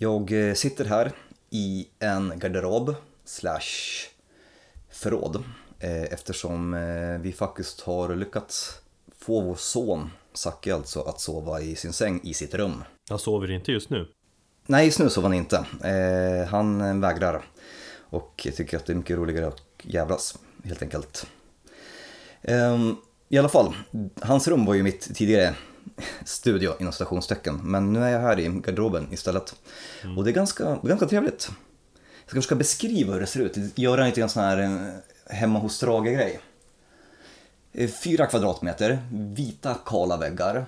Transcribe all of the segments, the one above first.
Jag eh, sitter här i en garderob slash förråd eh, eftersom eh, vi faktiskt har lyckats få vår son Zacke alltså att sova i sin säng i sitt rum. Han sover inte just nu. Nej, just nu sover han inte. Han vägrar och tycker att det är mycket roligare att jävlas helt enkelt. Ehm, I alla fall, hans rum var ju mitt tidigare studio inom stationstecken. Men nu är jag här i garderoben istället. Mm. Och det är ganska, ganska trevligt. Jag ska försöka beskriva hur det ser ut, göra en lite sån här eh, hemma hos Strage-grej. Eh, fyra kvadratmeter, vita kala väggar.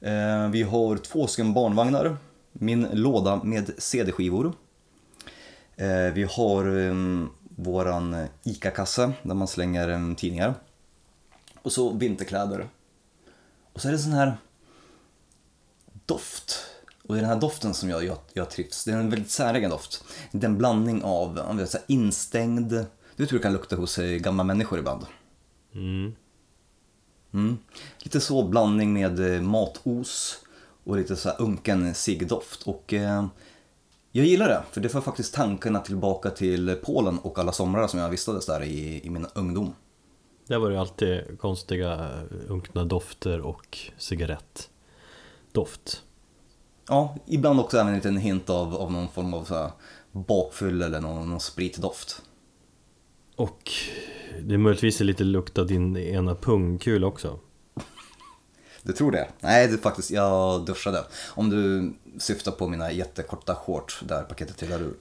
Eh, vi har två stycken barnvagnar, min låda med CD-skivor. Vi har ehm, våran ICA-kasse där man slänger ehm, tidningar. Och så vinterkläder. Och så är det sån här doft. Och det är den här doften som jag, jag, jag trivs. Det är en väldigt säregen doft. Det är en blandning av, av vet, så här, instängd, du vet hur det kan lukta hos eh, gamla människor ibland. Mm. Mm. Lite så blandning med eh, matos och lite så här unken ciggdoft. Och eh, jag gillar det, för det får faktiskt tankarna tillbaka till Polen och alla somrar som jag vistades där i, i min ungdom. Där var det alltid konstiga unkna dofter och cigarettdoft. Ja, ibland också även en liten hint av, av någon form av så här bakfyll eller någon, någon spritdoft. Och det är möjligtvis lite lukt av din ena pungkul också. Du tror det? Nej, det faktiskt, jag duschade. Om du syftar på mina jättekorta shorts där paketet trillade ur.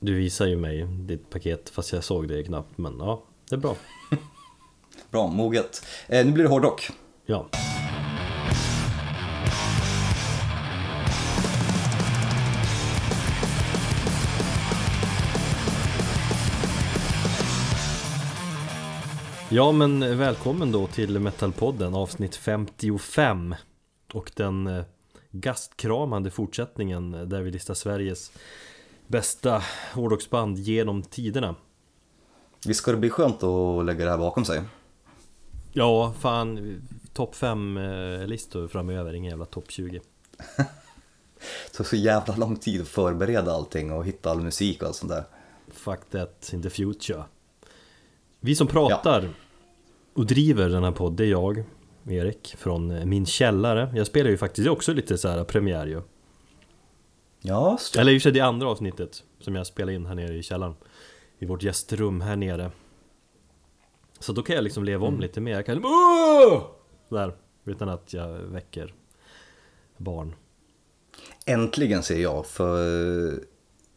Du visar ju mig ditt paket fast jag såg det knappt, men ja, det är bra. Bra, moget. Eh, nu blir det hårdrock. Ja. Ja men välkommen då till Metalpodden avsnitt 55 Och den eh, gastkramande fortsättningen där vi listar Sveriges bästa hårdrocksband genom tiderna Visst ska det bli skönt att lägga det här bakom sig? Ja, fan Topp 5-listor eh, framöver, ingen jävla topp 20 Det tar så jävla lång tid att förbereda allting och hitta all musik och allt sånt där. Fuck that in the future. Vi som pratar ja. och driver den här podden, det är jag, Erik, från eh, min källare. Jag spelar ju faktiskt också lite så här premiär ju. Ja, Eller i det andra avsnittet som jag spelar in här nere i källaren. I vårt gästrum här nere så då kan jag liksom leva om mm. lite mer, jag kan Åh! Där, utan att jag väcker barn Äntligen säger jag, för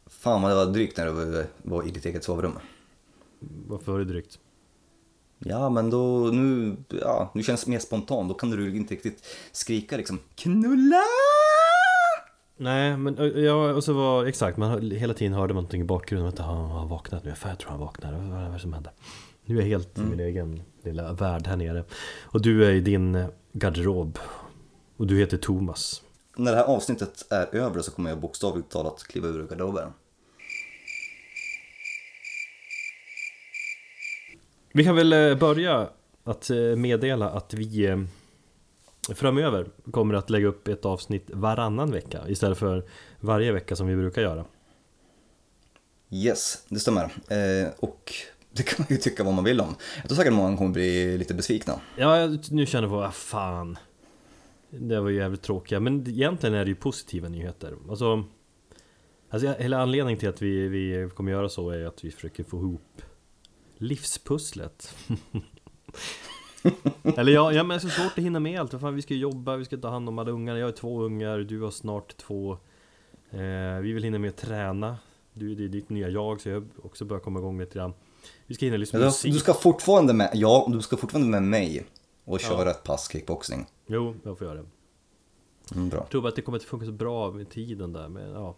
fan vad det var drygt när du var i ditt eget sovrum Varför var det drygt? Ja men då, nu, ja, nu känns det mer spontant, då kan du inte riktigt skrika liksom KNULLA! Nej men ja, och så var, exakt, man hela tiden hörde man någonting i bakgrunden, att han har vaknat nu, jag tror han vaknade, vad är det som hände? Nu är jag helt i mm. min egen lilla värld här nere. Och du är i din garderob. Och du heter Thomas. När det här avsnittet är över så kommer jag bokstavligt talat kliva ur garderoben. Vi kan väl eh, börja att eh, meddela att vi eh, framöver kommer att lägga upp ett avsnitt varannan vecka istället för varje vecka som vi brukar göra. Yes, det stämmer. Eh, och det kan man ju tycka vad man vill om. Jag tror säkert många kommer bli lite besvikna. Ja, nu känner jag, vad ah, fan. Det var ju jävligt tråkiga, men egentligen är det ju positiva nyheter. Alltså, alltså hela anledningen till att vi, vi kommer göra så är att vi försöker få ihop livspusslet. Eller ja, ja men det är så svårt att hinna med allt. Fan, vi ska jobba, vi ska ta hand om alla ungar. Jag har två ungar, du har snart två. Eh, vi vill hinna med att träna. Du, det är ditt nya jag, så jag också börjar komma igång lite grann. Vi ska hinna lyssna på musik. Du ska fortfarande med, ja, du ska fortfarande med mig och köra ja. ett pass kickboxing. Jo, jag får göra det. Mm, bra. Jag tror bara att det kommer att funka så bra med tiden där, men ja.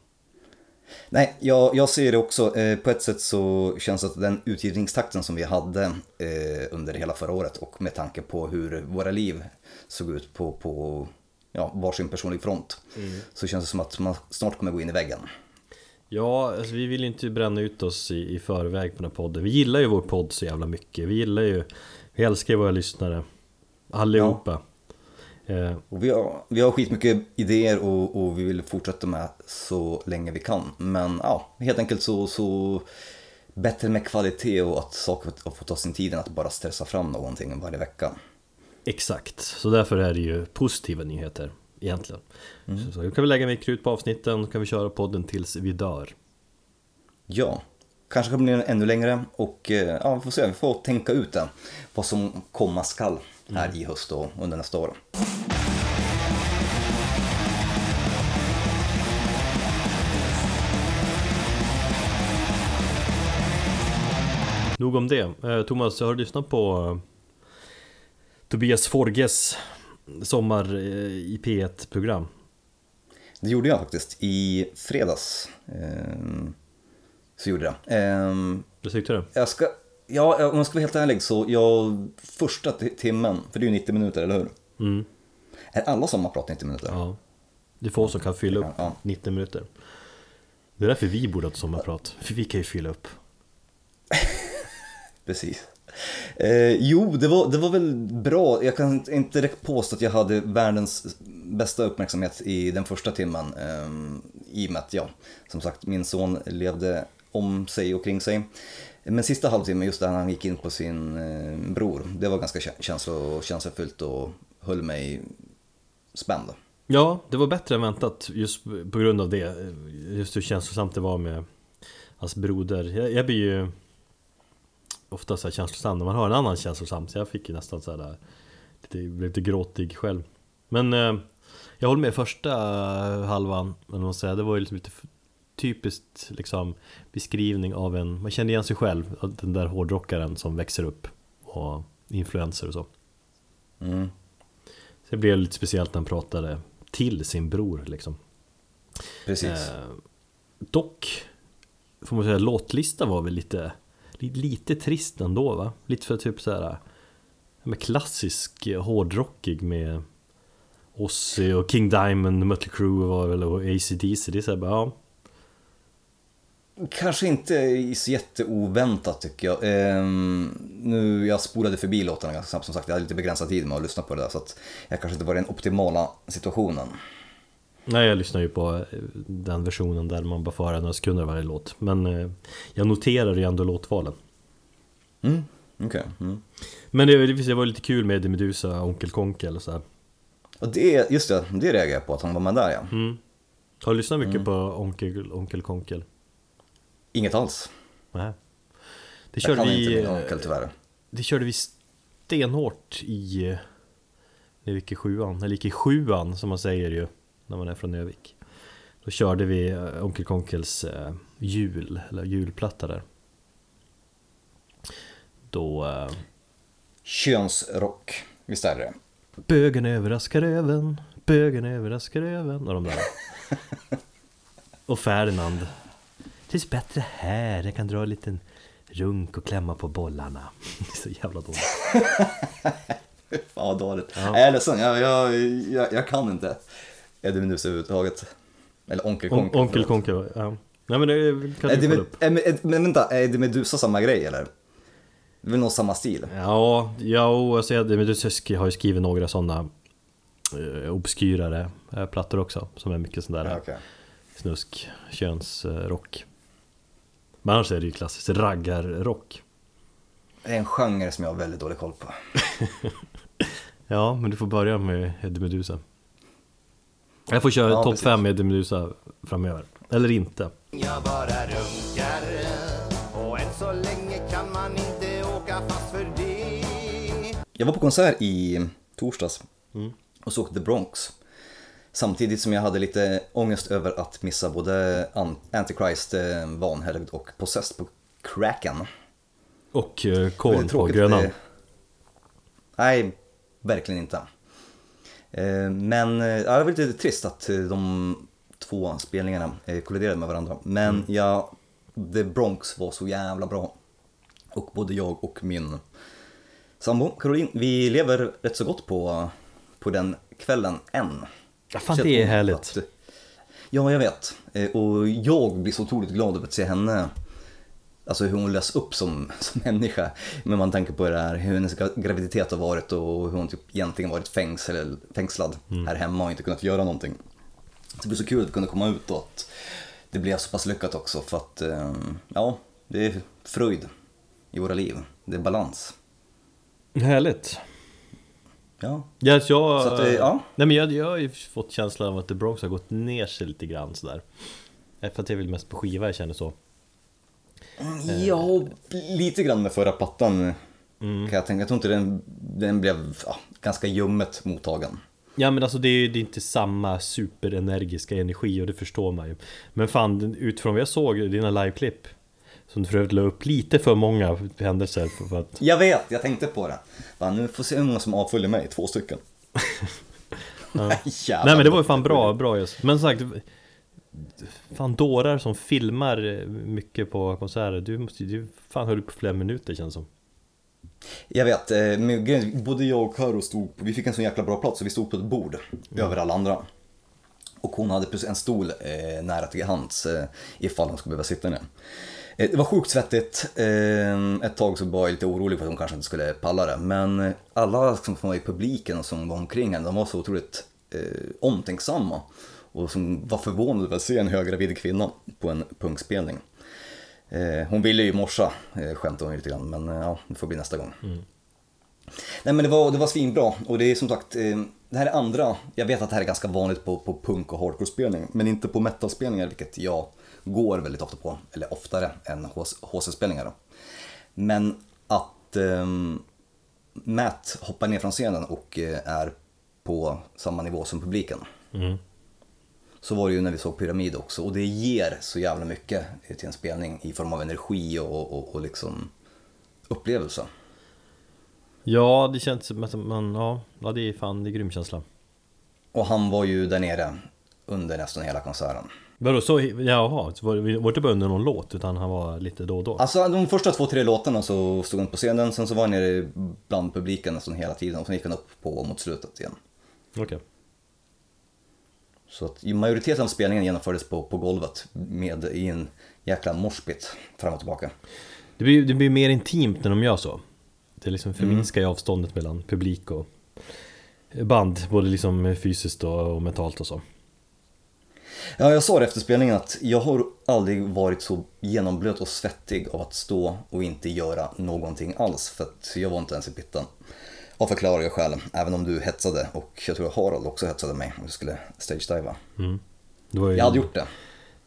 Nej, jag, jag ser det också. Eh, på ett sätt så känns det att den utgivningstakten som vi hade eh, under hela förra året och med tanke på hur våra liv såg ut på, på ja, varsin personlig front. Mm. Så känns det som att man snart kommer gå in i väggen. Ja, alltså vi vill inte bränna ut oss i, i förväg på den här podden. Vi gillar ju vår podd så jävla mycket. Vi gillar ju, vi älskar ju våra lyssnare. Allihopa. Eh, Och vi, har, vi har skitmycket idéer och, och vi vill fortsätta med så länge vi kan. Men ja, helt enkelt så, så bättre med kvalitet och att saker får ta sin tid än att bara stressa fram någonting varje vecka. Exakt, så därför är det ju positiva nyheter egentligen. Så, så kan vi lägga mer krut på avsnitten, kan vi köra podden tills vi dör. Ja, kanske kan bli ännu längre och eh, ja, vi får se, vi får tänka ut det. Vad som komma skall här i höst och under nästa år. Nog om det. Eh, Thomas, har du lyssnat på eh, Tobias Forges sommar eh, i P1-program? Det gjorde jag faktiskt i fredags. Ehm, så gjorde jag. Ehm, Vad tyckte du? jag ska, ja, om jag ska vara helt ärlig så, jag, första ti- timmen, för det är ju 90 minuter, eller hur? Mm. Är alla sommarprat 90 minuter? Ja. Det är få som kan fylla upp Ja. 90 minuter. Det är därför vi borde ha ett sommarprat, för vi kan ju fylla upp. Precis. Eh, jo, det var, det var väl bra. Jag kan inte direkt påstå att jag hade världens bästa uppmärksamhet i den första timmen. Eh, I och med att, ja, som sagt, min son levde om sig och kring sig. Men sista halvtimmen, just där han gick in på sin eh, bror, det var ganska känslo, känslofyllt och höll mig spänd. Ja, det var bättre än väntat just på grund av det. Eh, just hur känslosamt det var med hans broder. Jag, jag blir ju ofta så här känslosam när man har en annan känslosam. Så jag fick ju nästan så här lite, blev lite gråtig själv. Men eh, jag håller med första halvan, men man säger, det var ju liksom lite typiskt liksom beskrivning av en, man kände igen sig själv, den där hårdrockaren som växer upp och influencer och så. Mm. Så det blev lite speciellt när han pratade till sin bror liksom. Precis. Eh, dock, får man säga, låtlista var väl lite, li- lite trist ändå va? Lite för typ såhär, här med klassisk eh, hårdrockig med Ozzy och King Diamond, Mötley Crüe var väl och AC/DC Det är såhär bara, ja. Kanske inte så jätteoväntat tycker jag. Ehm, nu, jag spolade förbi låtarna ganska snabbt som sagt, jag hade lite begränsad tid med att lyssna på det där så att jag kanske inte var i den optimala situationen. Nej jag lyssnar ju på eh, den versionen där man bara får höra några sekunder varje låt Men eh, jag noterar ju ändå låtvalen Mm, okej. Mm. Men det, det var lite kul med Eddie Meduza, Onkel Konkel och så här. Och det, just det, det reagerar jag på att han var med där ja. Mm. Har du lyssnat mycket på Onkel, Onkel Konkel? Inget alls. Nej. Det Jag körde, kan inte vi, min eh, onkel tyvärr. det körde vi stenhårt i när vi gick i sjuan, eller gick i sjuan som man säger ju när man är från Övik. Då körde vi eh, Onkel Konkels eh, jul, eller julplatta där. Då eh, Könsrock, visst är det Bögen överraskar röven, bögen överraskar röven och de där. och Ferdinand. Trivs bättre här, jag kan dra en liten runk och klämma på bollarna. Så jävla dåligt. Fan vad dåligt. Ja. Jag är ledsen, jag, jag, jag, jag kan inte Eddie Meduza överhuvudtaget. Eller Onkel On, Konkel. onkel. Konkel, ja. Nej men det kan Är du kolla upp. är, med- men vänta, är Eddie Meduza samma grej eller? Det är väl nog samma stil? Ja, ja alltså du sk- har ju skrivit några sådana eh, obskyrare eh, plattor också. Som är mycket sån där Ja, okej. snusk, könsrock. Men annars är det ju klassiskt raggarrock. Det är en genre som jag har väldigt dålig koll på. Ja, men du får börja med Eddie Meduza. Jag får köra Ja, topp precis. 5 Eddie Meduza framöver. Eller inte. Jag bara runkar och än så länge kan man inte åka fast för det. Jag var på konsert i torsdags Mm. och såg The Bronx. Samtidigt som jag hade lite ångest över att missa både An- Antichrist, Vanhelgd och Possessed på Kraken. Och eh, Korn på Grönan. eh, Nej, verkligen inte. Eh, Men eh, ja, det var lite trist att eh, de två spelningarna kolliderade med varandra. Men Mm. ja, The Bronx var så jävla bra. Och både jag och min sambo Caroline, vi lever rätt så gott på, på den kvällen än. Ja, fan det är härligt. att- ja, jag vet. Och jag blir så otroligt glad över att se henne Alltså hur hon lös upp som, som människa. Men man tänker på det här, hur hennes gra- graviditet har varit och hur hon typ egentligen varit fängsel, fängslad här hemma och inte kunnat göra någonting. Så det blir så kul att kunde komma ut och att det blev så pass lyckat också för att, eh, ja, det är fröjd i våra liv. Det är balans. Härligt. Ja, Yes, jag, Så det- ja. Nej men jag, jag har ju fått känslan av att The Bronx har gått ner sig lite grann sådär För att det är väl mest på skiva jag känner så ja lite grann med förra plattan Mm. kan jag tänka. Jag tror inte den, den blev ja, ganska ljummet mottagen. Ja men alltså det är ju inte samma superenergiska energi och det förstår man ju Men fan utifrån vad jag såg dina liveklipp Som du för övrigt la upp lite för många händelser för att Jag vet, jag tänkte på det. Fan, nu får se hur många som avföljer mig, två stycken. Jävlar. Nej men det var ju fan bra, bra just Men som sagt Fan dårar som filmar mycket på konserter Du måste du fan höll på flera minuter känns som Jag vet, eh, men både jag och Karo stod, på- vi fick en så jäkla bra plats så vi stod på ett bord över alla andra. Och hon hade precis en stol eh, nära till hands eh, ifall hon skulle behöva sitta ner. Eh, det var sjukt svettigt, eh, ett tag så var jag lite orolig för att hon kanske inte skulle palla det. Men eh, alla som var i publiken och som var omkring henne, de var så otroligt eh, omtänksamma. Och som var förvånade över att se en höggravid kvinna på en punkspelning. Eh, hon ville ju morsa, eh, skämtade hon lite grann, men eh, ja, det får bli nästa gång. Nej men det var, det var svinbra och det är som sagt, det här är andra, jag vet att det här är ganska vanligt på, på punk och hardcore-spelning, men inte på metal-spelningar vilket jag går väldigt ofta på, eller oftare än HC-spelningar då. Men att eh, Matt hoppar ner från scenen och är på samma nivå som publiken. Så var det ju när vi såg Pyramid också och det ger så jävla mycket till en spelning i form av energi och, och, och liksom upplevelse. Ja det känns som att man, ja, ja det är fan, det är grym känsla Och han var ju där nere under nästan hela konserten. Vadå så, jaha, så var det var det inte bara under någon låt utan han var lite då och då? Alltså de första två, tre låtarna så stod han på scenen, sen så var han nere bland publiken nästan hela tiden och sen gick han upp på mot slutet igen. Okej Så att majoriteten av spelningen genomfördes på, på golvet med i en jäkla moshpit fram och tillbaka. det, blir, det blir mer intimt när de gör så Det liksom förminskar ju avståndet mellan publik och band Både liksom fysiskt och, och mentalt och så Ja, jag sa det efter spelningen att jag har aldrig varit så genomblöt och svettig av att stå och inte göra någonting alls. För att jag var inte ens i pitten. Av förklarliga skäl, även om du hetsade och jag tror att Harald också hetsade mig om jag skulle stage-diva. ju, Jag hade gjort det.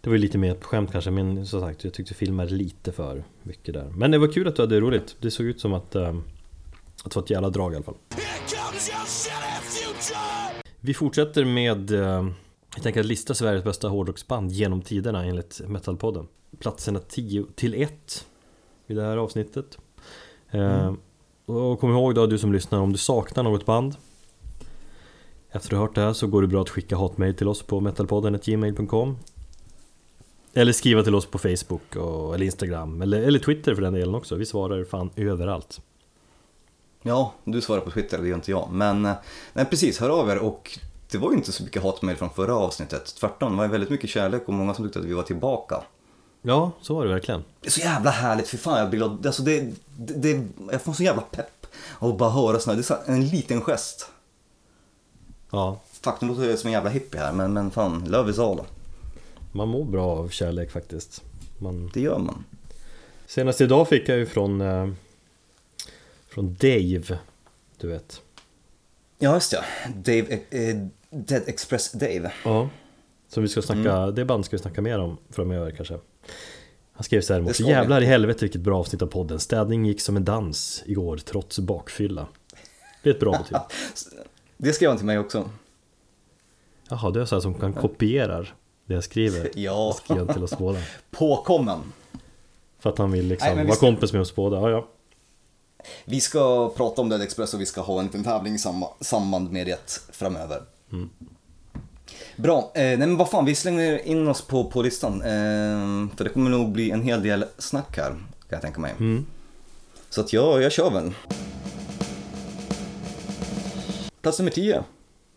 Det var ju lite mer på skämt kanske men som sagt jag tyckte filmade lite för mycket där. Men det var kul att du hade roligt. Det såg ut som att um, Att det var ett jävla drag i alla fall. Vi fortsätter med uh, Jag tänker att lista Sveriges bästa hårdrocksband genom tiderna enligt Metalpodden. Platserna 10 till 1 I det här avsnittet. Eh, och kom ihåg då du som lyssnar om du saknar något band Efter att du hört det här så går det bra att skicka hatmail till oss på metalpodden.gmail.com eller skriva till oss på Facebook och, eller Instagram eller, eller Twitter för den delen också. Vi svarar fan överallt. Ja, du svarar på Twitter, det gör inte jag. Men eh, nej, precis, hör av er och det var ju inte så mycket hatmail från förra avsnittet. Tvärtom, det var väldigt mycket kärlek och många som tyckte att vi var tillbaka. Ja, så var det verkligen. Det är så jävla härligt, för fan jag blir glad. Alltså det, det, det, jag får så jävla pepp av att bara höra såna här. Det är en liten gest. Ja, Fuck, nu låter jag som en jävla hippie här, men, men fan, love is all. man mår bra av kärlek faktiskt. Man... Det gör man. Senast idag fick jag ju från eh, Från Dave Du vet Ja, just ja. Dave, eh, Dead Express Dave. Ja Som vi ska snacka, det band ska vi snacka mer om framöver kanske Han skrev så här vi. Jävlar i helvete vilket bra avsnitt av podden Städning gick som en dans igår trots bakfylla Det är ett bra betyg Det skrev han till mig också. Jaha, du är så som kan kopierar det jag skriver Ja. skrev till oss båda Påkommen. För att han vill liksom Nej, vara ska- kompis med oss båda, ja ja Vi ska prata om Dead Express och vi ska ha en liten tävling i samband med det framöver. Bra, eh, nej men vad fan, vi slänger in oss på, på listan. Eh, för det kommer nog bli en hel del snack här, kan jag tänka mig. Så att jag, jag kör väl. Plats nummer 10.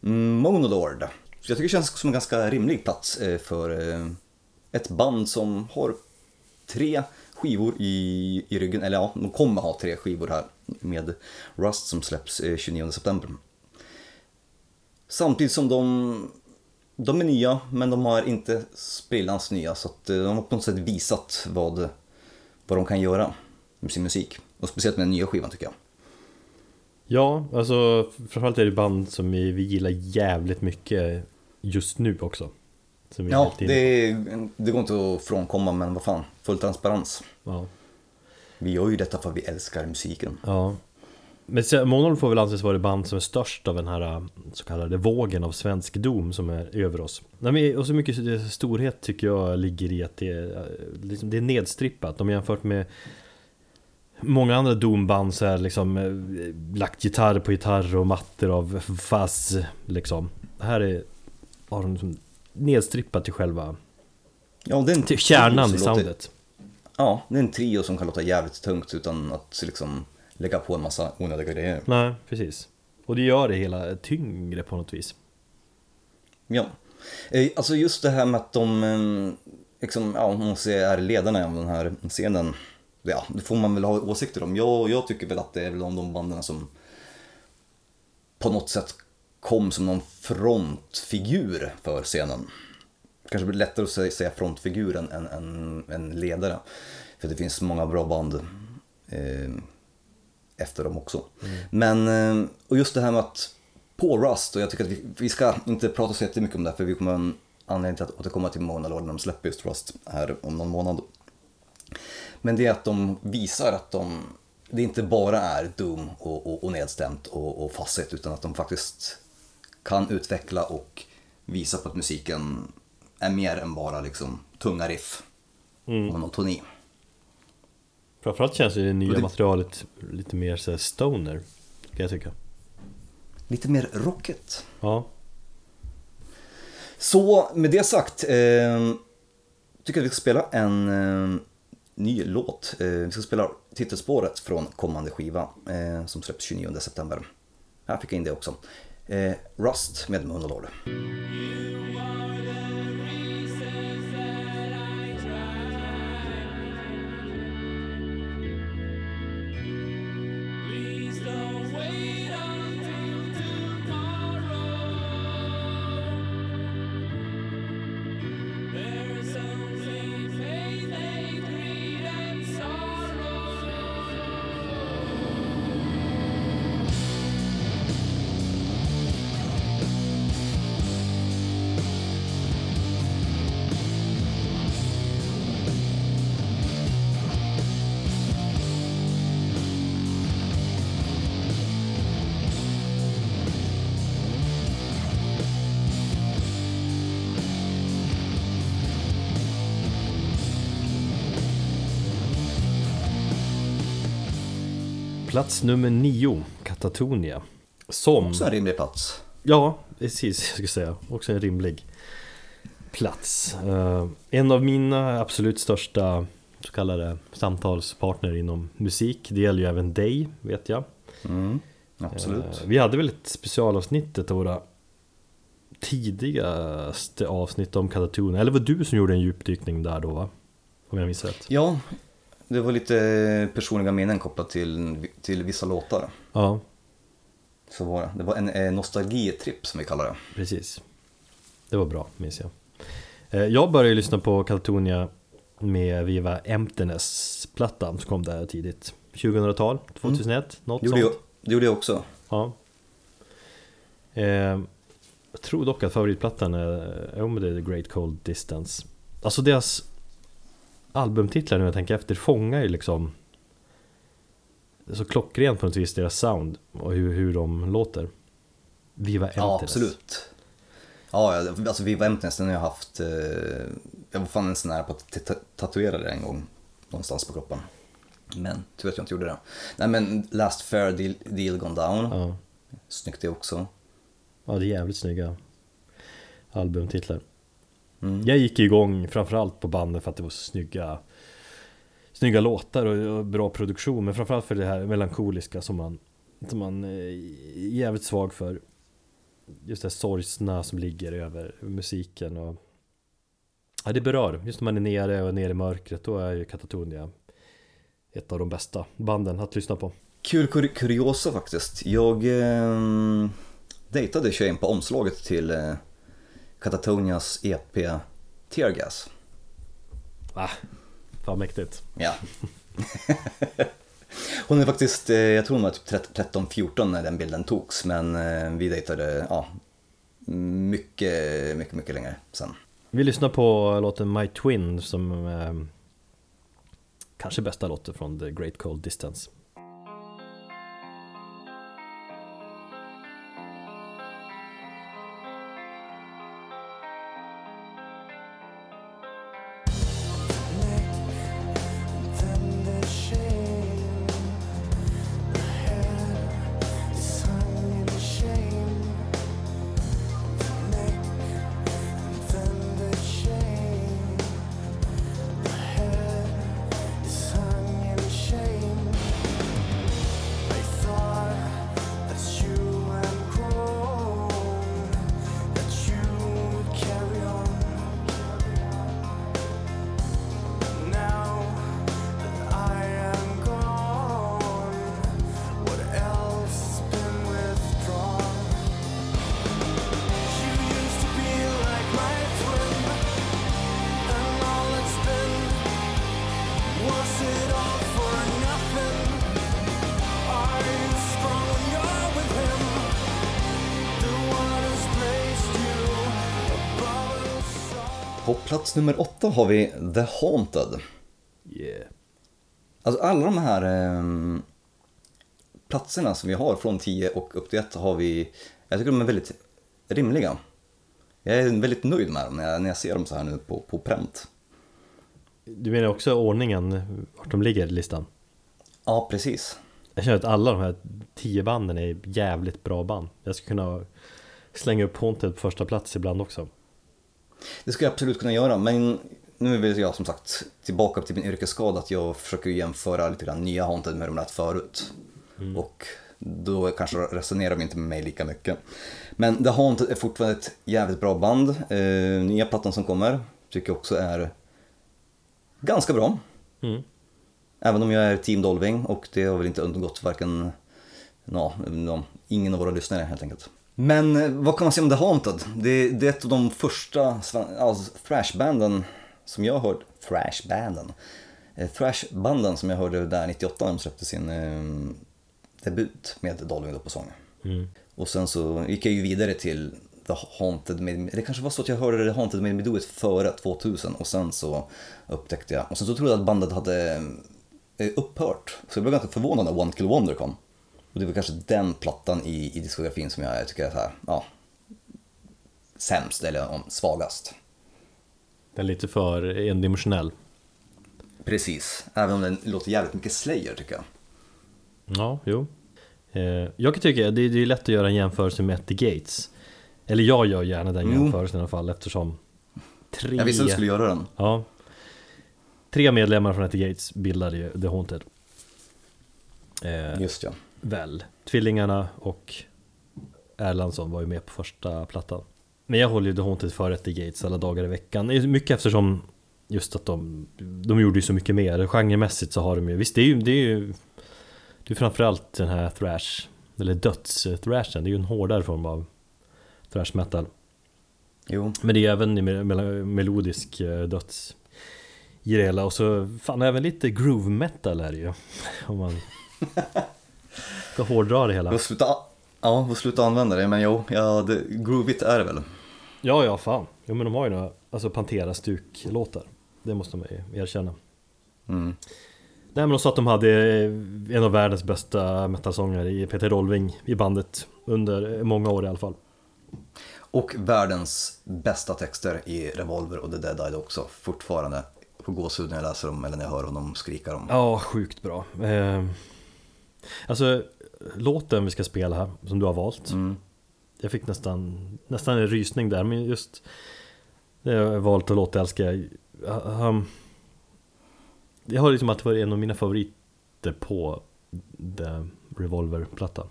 Mm, Monolord. Så jag tycker det känns som en ganska rimlig plats eh, för eh, ett band som har tre skivor i, i ryggen, eller ja, de kommer ha tre skivor här med Rust som släpps eh, 29 september. Samtidigt som de, de är nya, men de har inte sprillans nya så att eh, de har på något sätt visat vad, vad de kan göra med sin musik. Och speciellt med den nya skivan tycker jag. Ja, alltså framförallt är det band som vi, vi gillar jävligt mycket just nu också. Ja, det, det går inte att frånkomma men vad fan, full transparens. Ja. Vi gör ju detta för att vi älskar musiken. ja. Men Monol får väl anses vara det band som är störst av den här äh, så kallade vågen av svensk dom som är över oss. Nej, men, och så mycket storhet tycker jag ligger i att det är, äh, liksom, det är nedstrippat. Om jämfört med Många andra domband så är det liksom eh, lagt gitarr på gitarr och mattor av fuzz liksom. Här är, har de liksom nedstrippat till själva Ja, det är till kärnan i som låter- soundet. Ja, det är en trio som kan låta jävligt tungt utan att liksom lägga på en massa onödiga grejer. Nej, precis. Och det gör det hela tyngre på något vis. Ja. Eh, Alltså just det här med att de, eh, liksom, ja, om man säger är ledarna av den här scenen. Ja, det får man väl ha åsikter om. Jag, jag tycker väl att det är väl de, de banden som på något sätt kom som någon frontfigur för scenen. Kanske blir lättare att säga- säga frontfigur än, än ledare. För det finns många bra band eh, efter dem också. Men, eh, och just det här med att på Rust, och jag tycker att vi, vi ska inte prata så jättemycket om det, för vi kommer ha en anledning till att återkomma till Mona Lord när de släpper just Rust här om någon månad. Men det är att de visar att de, det inte bara är dum och, och, och nedstämt och, och facet, utan att de faktiskt kan utveckla och visa på att musiken är mer än bara liksom tunga riff och monotoni. Framförallt känns ju det nya det- materialet lite mer så här stoner, kan jag tycka. Lite mer rockigt. Ja, Så med det sagt, eh, tycker jag att vi ska spela en eh, ny låt. Eh, vi ska spela titelspåret från kommande skiva eh, som släpps 29 september. Här fick jag in det också. Eh, Rust med Monolod. Plats nummer nio, Katatonia. Som... Också en rimlig plats. Ja, precis, jag skulle säga. Också en rimlig plats. Eh, en av mina absolut största så kallade samtalspartner inom musik. Det gäller ju även dig, vet jag. Mm, absolut. Eh, vi hade väl ett specialavsnitt, ett av våra tidigaste avsnitt om Katatonia. Eller var du som gjorde en djupdykning där då, va? Om jag minns rätt. Ja, det var lite personliga minnen kopplat till, till vissa låtar. Ja, Så var det. Det var en eh, nostalgitripp som vi kallar det. precis. Det var bra, minns jag. Eh, Jag började lyssna på Katatonia med Viva Emptiness-plattan som kom där tidigt. 2000-tal, 2001, något Det gjorde, jag, sånt. det gjorde jag också. Ja. Eh, jag tror dock att favoritplattan är, men det är The Great Cold Distance. Alltså deras albumtitlar nu jag tänker efter fångar ju liksom så klockrent på något vis deras sound och hur, hur de låter. Viva Emptiness. Ja, absolut. Ja, alltså Viva Emptiness, den har jag haft, eh, jag var fan en sån här på att ta- tatuera det en gång någonstans på kroppen. Men tur att jag inte gjorde det. Nej men Last Fair Deal, deal Gone Down, Ja. snyggt det också. ja, det är jävligt snygga albumtitlar. Mm. Jag gick igång framförallt på banden för att det var så snygga Snygga låtar och, bra produktion men framförallt för det här melankoliska som man Som man är jävligt svag för Just det här sorgsna som ligger över musiken och Ja det berör, just när man är nere och nere i mörkret då är ju Katatonia ett av de bästa banden att lyssna på. Kul kur- kuriosa faktiskt. Jag eh, dejtade tjejen på omslaget till eh, Katatonias EP Tear Gas. Ah, fan mäktigt. Ja. hon är faktiskt, eh, jag tror hon var typ 13-14 när den bilden togs, men eh, vi dejtade, ja, mycket, mycket, mycket längre sen. Vi lyssnar på låten My Twin som eh, kanske bästa låten från The Great Cold Distance. Plats nummer åtta har vi The Haunted. Yeah. Alltså alla de här eh, platserna som vi har från 10 och upp till 1 har vi, jag tycker de är väldigt rimliga. Jag är väldigt nöjd med dem när jag, när jag ser dem så här nu på, på pränt. Du menar också ordningen, vart de ligger i listan? Ja, precis. Jag känner att alla de här tio banden är jävligt bra band. Jag skulle kunna slänga upp Haunted på första plats ibland också. Det skulle jag absolut kunna göra, men nu är jag som sagt tillbaka till min yrkesskada att jag försöker jämföra lite grann nya Haunted med de lät förut. Och då kanske resonerar de inte med mig lika mycket. Men The Haunted är fortfarande ett jävligt bra band. Eh, nya plattan som kommer tycker jag också är ganska bra. Mm. Även om jag är Team Dolving och det har väl inte undgått varken, ja, no, ingen av våra lyssnare helt enkelt. Men eh, vad kan man säga om The Haunted? Det, det är ett av de första alltså, thrashbanden som jag hörde, thrashbanden, eh, thrashbanden som jag hörde där 98 när de släppte sin eh, debut med Dolving då på sång. Mm. Och sen så gick jag ju vidare till The Haunted med, det kanske var så att jag hörde The Haunted med Me Do It före 2000 och sen så upptäckte jag, och sen så trodde jag att bandet hade eh, upphört. Så jag blev ganska förvånad när One Kill Wonder kom. Och det var kanske den plattan i, i diskografin som jag tycker är så här, ja, sämst eller om, svagast. Den är lite för endimensionell. Precis, även om den låter jävligt mycket Slayer tycker jag. Ja, jo. Eh, jag kan tycka det är, det är lätt att göra en jämförelse med the Gates. Eller jag gör gärna den jämförelsen i alla fall eftersom tre, Jag visste att du skulle göra den. ja, tre medlemmar från the Gates bildade ju The Haunted. Eh, Just ja. Väl, tvillingarna och Erlandsson var ju med på första plattan. Men jag håller ju The Haunted för the Gates alla dagar i veckan. Mycket eftersom just att de, de gjorde ju så mycket mer. Genremässigt så har de ju, visst det är ju, det är ju det är framförallt den här thrash, eller döds-thrashen, det är ju en hårdare form av thrash metal. Jo, Men det är även mel- mel- melodisk eh, döds i det hela och så fan även lite groove metal är det ju. Om man ska hårdra det hela. får sluta, ja, får sluta använda det, men jo, ja, det, groovigt är det väl. Ja, ja, fan. Jo, men de har ju några alltså Pantera-stuk-låtar. Det måste man ju erkänna. Mm. Nej, men de sa att de hade en av världens bästa metalsångare i Peter Dolving i bandet under många år i alla fall. Och världens bästa texter i Revolver och The Dead Eyed också, fortfarande. På gåshud när jag läser dem eller när jag hör honom skrika dem. Ja, sjukt bra. Eh, alltså, låten vi ska spela här, som du har valt. Mm. Jag fick nästan, nästan en rysning där, men just det jag har valt att låta älskar jag. Um, jag har liksom alltid varit en av mina favoriter på The Revolver-plattan.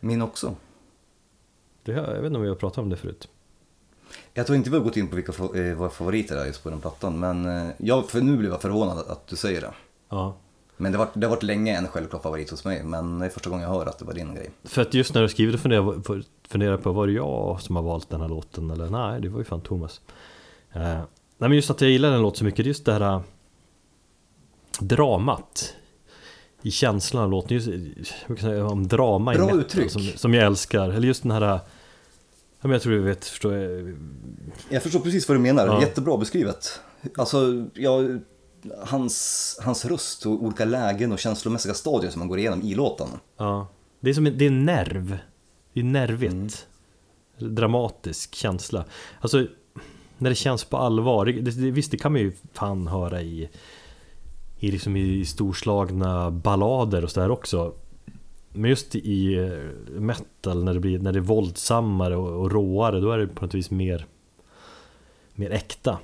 Min också. Det, jag vet inte om vi har pratat om det förut. Jag tror inte vi har gått in på vilka eh, våra favoriter är just på den plattan, men eh, jag, för nu blev jag förvånad att du säger det. Ja. Men det har, varit, det har varit länge en självklar favorit hos mig, men det är första gången jag hör att det var din grej. För att just när du skriver, då funderar jag på- jag var det jag som har valt den här låten? Eller nej, det var ju fan Thomas. Eh, nej men just att jag gillar den låten så mycket, det just det här äh, dramat i känslan av låten, just, hur kan jag säga, om drama Bra i metal uttryck. som, som jag älskar. Eller just den här, ja, men jag tror du vet, förstår jag, Jag förstår precis vad du menar, Ja. jättebra beskrivet. Alltså, ja, hans, hans röst och olika lägen och känslomässiga stadier som man går igenom i låten. ja. Det är som en, det är en nerv. Det är nervigt. Eller Dramatisk känsla. Alltså, när det känns på allvar. Det, det, visst, det kan man ju fan höra i, i, liksom i storslagna ballader och sådär också. Men just i eh, metal, när det, blir, när det är våldsammare och, och råare, då är det på något vis mer, mer äkta.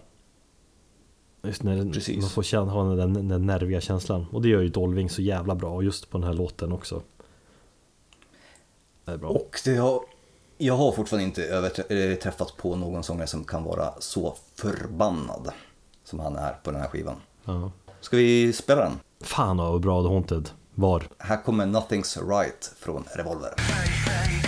Just när Precis. man får känna, ha den, den, den nerviga känslan. Och det gör ju Dolving så jävla bra, och just på den här låten också. Det är bra. Och det har, jag har fortfarande inte eh, träffat på någon sångare som kan vara så förbannad som han är på den här skivan. Ja. Ska vi spela den? Fan vad bra The Haunted var. Här kommer Nothing's Right från Revolver. What do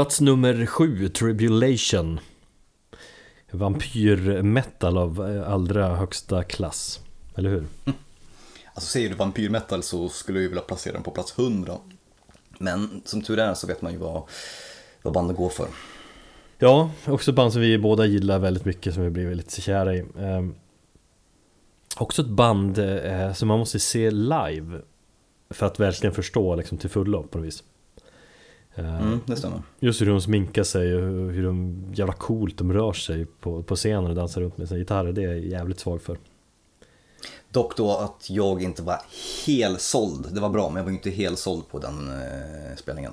Plats nummer sju, Tribulation. Vampyrmetal av eh, allra högsta klass. Eller hur? Alltså säger du vampyrmetal så skulle jag vilja placera den på plats 100. Men som tur är så vet man ju vad, vad bandet går för. Ja, också band som vi båda gillar väldigt mycket som vi blivit lite kära i. Ehm, också ett band eh, som man måste se live för att verkligen förstå liksom, till fullo på något vis. Ehm, Mm, det stämmer. Just hur de sminkar sig och hur de jävla coolt de rör sig på, på scenen och dansar runt med sina gitarrer. Det är jag jävligt svag för. Dock då att jag inte var helt såld. Det var bra, men jag var inte helt såld på den eh, spelningen.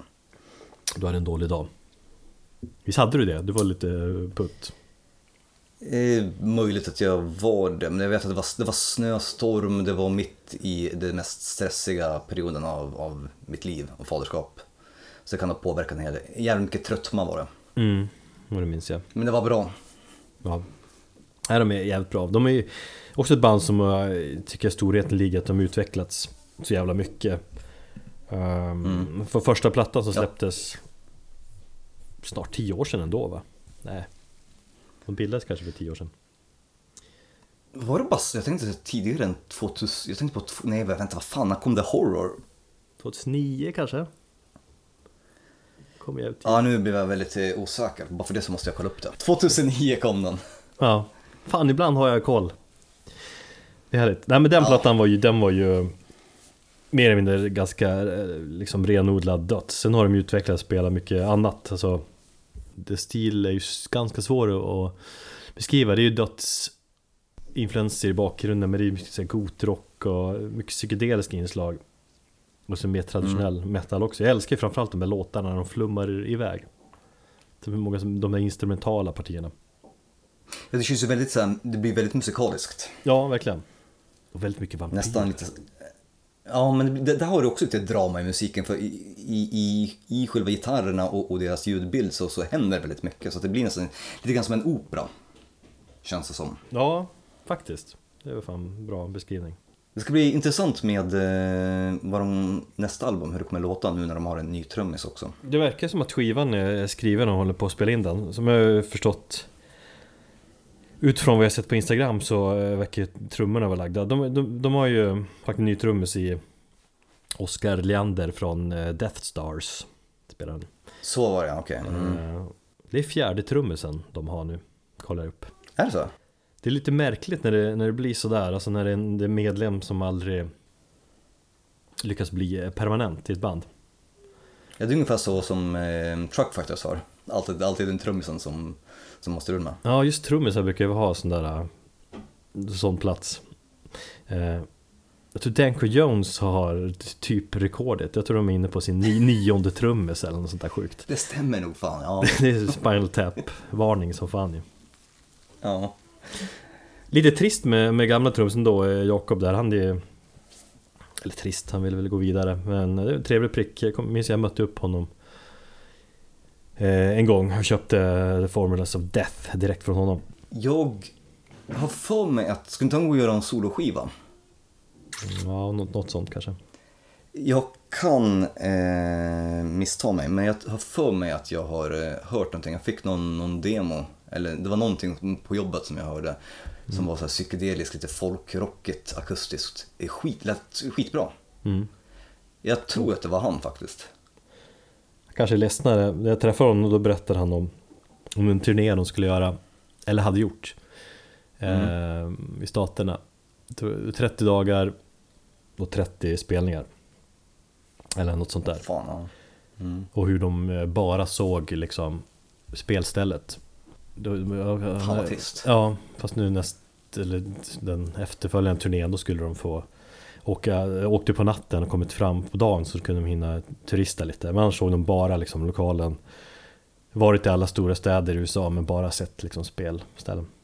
Du hade en dålig dag. Visst hade du det? Du var lite putt. Eh, möjligt att jag var det, men jag vet att det var, det var snöstorm, det var mitt i den mest stressiga perioden av, av mitt liv och faderskap. Så det kan ha påverkat en hel del. Jävligt mycket trött man var det. Mm, det minns jag. Men det var bra. Ja. Nej, de är jävligt bra. De är ju också ett band som jag tycker storheten ligger att de utvecklats så jävla mycket. Um, För första plattan som Ja. släpptes snart tio år sedan ändå va? Nej. De bildades kanske för tio år sedan. Var det bara, jag tänkte tidigare än 2000, jag tänkte på, nej vänta vad fan, när kom The Horror? 2009 kanske? Kommer jag ut Ja nu blev jag väldigt eh, osäker, bara för det så måste jag kolla upp det. 2009 kom den. Ja, fan ibland har jag koll. Det är härligt. Nej men den plattan var ju, den var ju mer eller mindre ganska eh, liksom renodlad döds. Sen har de ju utvecklat och spelat mycket annat. Alltså, det stil är ju ganska svår att beskriva. Det är ju döds influenser i bakgrunden men det är ju mycket gotrock och mycket psykedeliska inslag. Och så mer traditionell metal också. Jag älskar ju framförallt de här låtarna när de flummar iväg. Det är många som, de här instrumentala partierna. Ja, Det känns ju väldigt så det blir väldigt musikaliskt. Ja, verkligen. Och väldigt mycket vampyr. Nästan lite... Ja, men det, där har du också lite drama i musiken för i, i, i, i själva gitarrerna och, och deras ljudbild så, så händer väldigt mycket så det blir nästan lite grann som en opera. Känns det som. Ja, faktiskt. Det var fan en bra beskrivning. Det ska bli intressant med eh, vad de, nästa album, hur det kommer låta nu när de har en ny trummis också. Det verkar som att skivan är skriven och håller på att spela in den. Som jag förstått Utifrån vad jag sett på Instagram så eh, verkar trummorna vara lagda. De, de, de har ju faktiskt en ny trummis i Oscar Leander från eh, Death Stars. Spelar han. Så var det okej. Mm. Eh, Det är fjärde trummisen de har nu. Kollar upp. Är det så? Det är lite märkligt när det, när det blir sådär, alltså när det är en det är medlem som aldrig lyckas bli eh, permanent i ett band. Ja, det är ungefär så som eh, Truck Fighters har. Alltid, alltid den trummisen som, som måste rulla. Ja, just trummisar brukar ju ha sån där äh, sån plats. Eh, jag tror Danko Jones har typ rekordet. Jag tror de är inne på sin ni- nionde trummis eller något sånt där sjukt. Det stämmer nog fan, ja. Det är Spinal Tap-varning som fan ju. ja. Lite trist med, med gamla trummisen då, eh, Jakob där. Han är ju... Eller trist, han ville väl gå vidare. Men det är en trevlig prick. Jag minns jag mötte upp honom eh, en gång och köpte The Formulas of Death direkt från honom. Jag har för mig att, ska inte han gå och göra en soloskiva? Ja, något, något sånt kanske. Jag kan eh, missta mig, men jag har för mig att jag har eh, hört någonting. Jag fick någon, någon demo, eller det var någonting på jobbet som jag hörde. Som var så här psykedeliskt, lite folkrockigt, akustiskt. Det skit, lät skitbra. Mm. Jag tror att det var han faktiskt. Kanske ledsnare. När jag träffade honom då berättade han om, om en turné de skulle göra, eller hade gjort, eh, i staterna. Jag tror 30 dagar och 30 spelningar. Eller något sånt där. Fan, ja. Mm. Och hur de eh, bara såg liksom spelstället. Då- Fan vad trist. Ja, fast nu näst, eller den efterföljande turnén då skulle de få åka, åkte på natten och kommit fram på dagen så kunde de hinna turista lite. Men annars såg de bara liksom lokalen. Varit i alla stora städer i USA men bara sett liksom spelställen.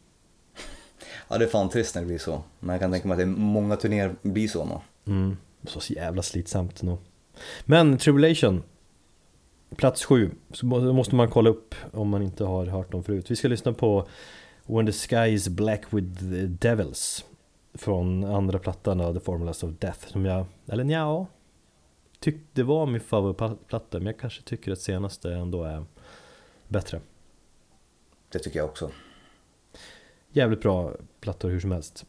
Ja, det är fan trist när det blir så. Men jag kan tänka mig att det är många turnéer blir så. Mm. Så jävla slitsamt nog. Men Tribulation Plats sju, så måste man kolla upp om man inte har hört dem förut. Vi ska lyssna på When the Sky is Black with the Devils Från andra plattan av The Formulas of Death som jag, eller nja Tyckte var min favoritplatta men jag kanske tycker att senaste ändå är bättre Det tycker jag också. Jävligt bra plattor hur som helst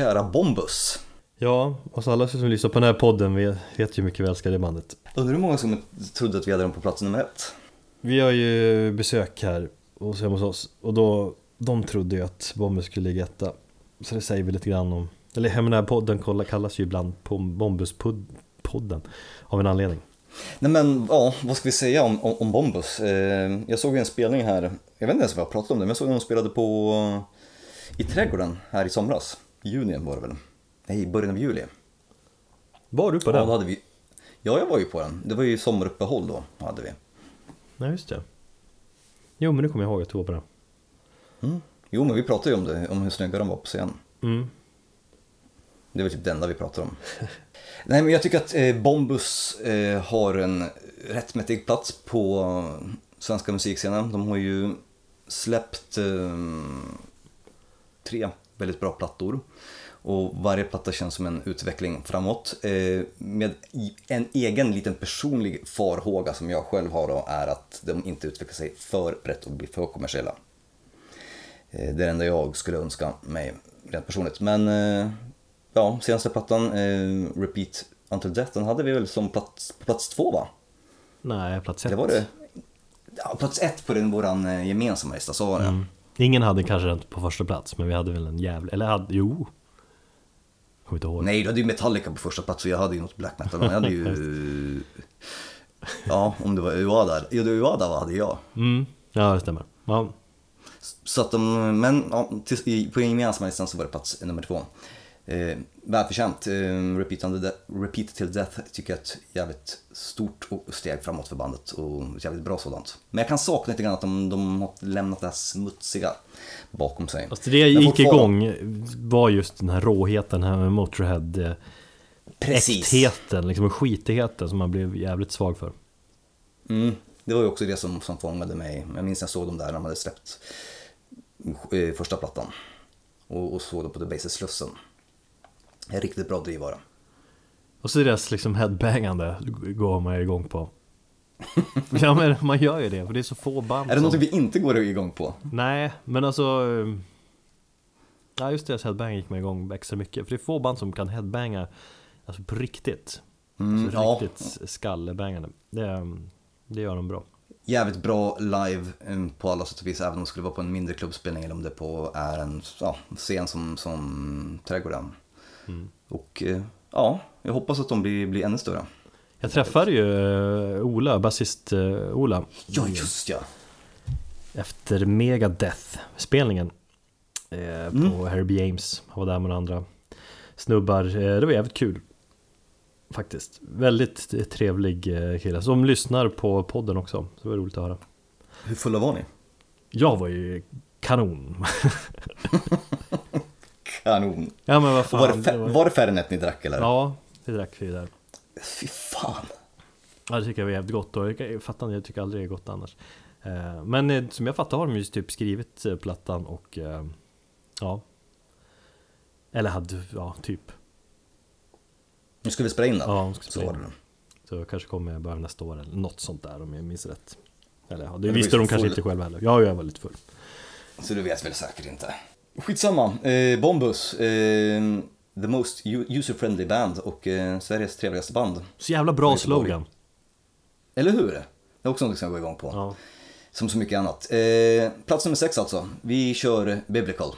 kära Bombus. Ja, och alla som lyssnar på den här podden vet, vet ju mycket väl ska det bandet Undrar hur många som trodde att vi hade dem på plats nummer ett? Vi har ju besök här hos, hemma hos oss och då, de trodde ju att Bombus skulle ligga etta. Så det säger vi lite grann om, eller hemma den här podden kallas ju ibland Bombus-podden av en anledning. Nej men, ja, vad ska vi säga om, om, om Bombus? Eh, jag såg en spelning här, jag vet inte ens vad jag pratade om det, men jag såg att de spelade på i Trädgården här i somras. Juni var det väl? Nej, början av juli. Var du på Ja, den? då hade vi, ja, jag var ju på den. Det var ju sommaruppehåll då, hade vi. Nej, just det. Jo, men nu kommer jag ihåg att du var på den. Mm. Jo, men vi pratade ju om det, om hur snygga de var på scen. Mm. Det väl typ det enda vi pratar om. Nej, men jag tycker att eh, Bombus eh, har en rättmätig plats på eh, svenska musikscenen. De har ju släppt eh, tre väldigt bra plattor. Och varje platta känns som en utveckling framåt. Eh, med en egen liten personlig farhåga som jag själv har då är att de inte utvecklar sig för brett och blir för kommersiella. Eh, Det är det enda jag skulle önska mig rent personligt. Men eh, ja, senaste plattan, Repeat Until Death, den hade vi väl som plats, plats två va? Nej, plats ett. Det var det. Ja, plats ett på den våran gemensamma lista, så var det. Mm. Ingen hade kanske den på första plats, men vi hade väl en jävla... Eller hade... Jo. Kommer inte ihåg. Nej, du hade ju Metallica på första plats och jag hade ju något black metal. Jag hade ju... Ja, om det var Uada. Ja, det var Uada vad hade jag. Mm. Ja, det stämmer. Ja. Så att de, men ja, till, på gemensamma listan så var det plats nummer två. Eh, välförtjänt. Eh, Repeat, de- Repeat till Death tycker jag är ett jävligt stort steg framåt för bandet och ett jävligt bra sådant. Men jag kan sakna lite grann att de, de har lämnat det här smutsiga bakom sig. Alltså det Men gick fortfarande- igång var just den här råheten här med Motorhead eh, Precis. Äktheten, liksom skitigheten som man blev jävligt svag för Mm, det var ju också det som, som fångade mig. Jag minns när jag såg dem där när de hade släppt eh, första plattan. Och, och såg dem på The Bases Slussen. En riktigt bra drivare. Och så deras liksom headbangande går man ju igång på Ja men man gör ju det, för det är så få band Är det som... något vi inte går igång på? Nej, men alltså eh, Ja just deras headbang gick man igång extra mycket För det är få band som kan headbanga Alltså på riktigt Mm, alltså, ja. Riktigt skallbangande det, eh, det gör de bra Jävligt bra live eh, på alla sätt och vis, även om det skulle vara på en mindre klubbspelning eller om det på är en ja, scen som, som Trädgården. Mm. Och eh, ja, jag hoppas att de blir, blir ännu större. Jag träffade ju eh, Ola, basist eh, Ola Ja, just ja. Efter Megadeth-spelningen Mm. På Herbie James, han var där med några andra snubbar Det var jävligt kul Faktiskt, väldigt trevlig kille som lyssnar på podden också, så det var roligt att höra Hur fulla var ni? Jag var ju kanon Kanon. Ja men vad Och fan var, det det var- var det Fernet ni drack eller? Ja, det drack vi där Fy fan. Ja det tycker jag var jävligt gott och jag fattar inte, jag tycker aldrig det är gott annars Eh, Men eh, som jag fattar har de ju typ skrivit eh, plattan och Ja Eller hade, ja typ Nu ska vi spela in den. Ja, de ska Så spela var in. det. Så kanske kommer jag börja nästa år eller något sånt där om jag minns rätt Eller ja, var det visste så de kanske full. inte själva heller Ja, jag var lite full Så du vet väl säkert inte. Skitsamma. Eh, Bombus. Eh, the most user-friendly band och eh, Sveriges trevligaste band. Så jävla bra slogan Eller hur? Det är också något som jag går igång på. Ja Som så mycket annat. Eh, plats nummer sex alltså. Vi kör Biblical.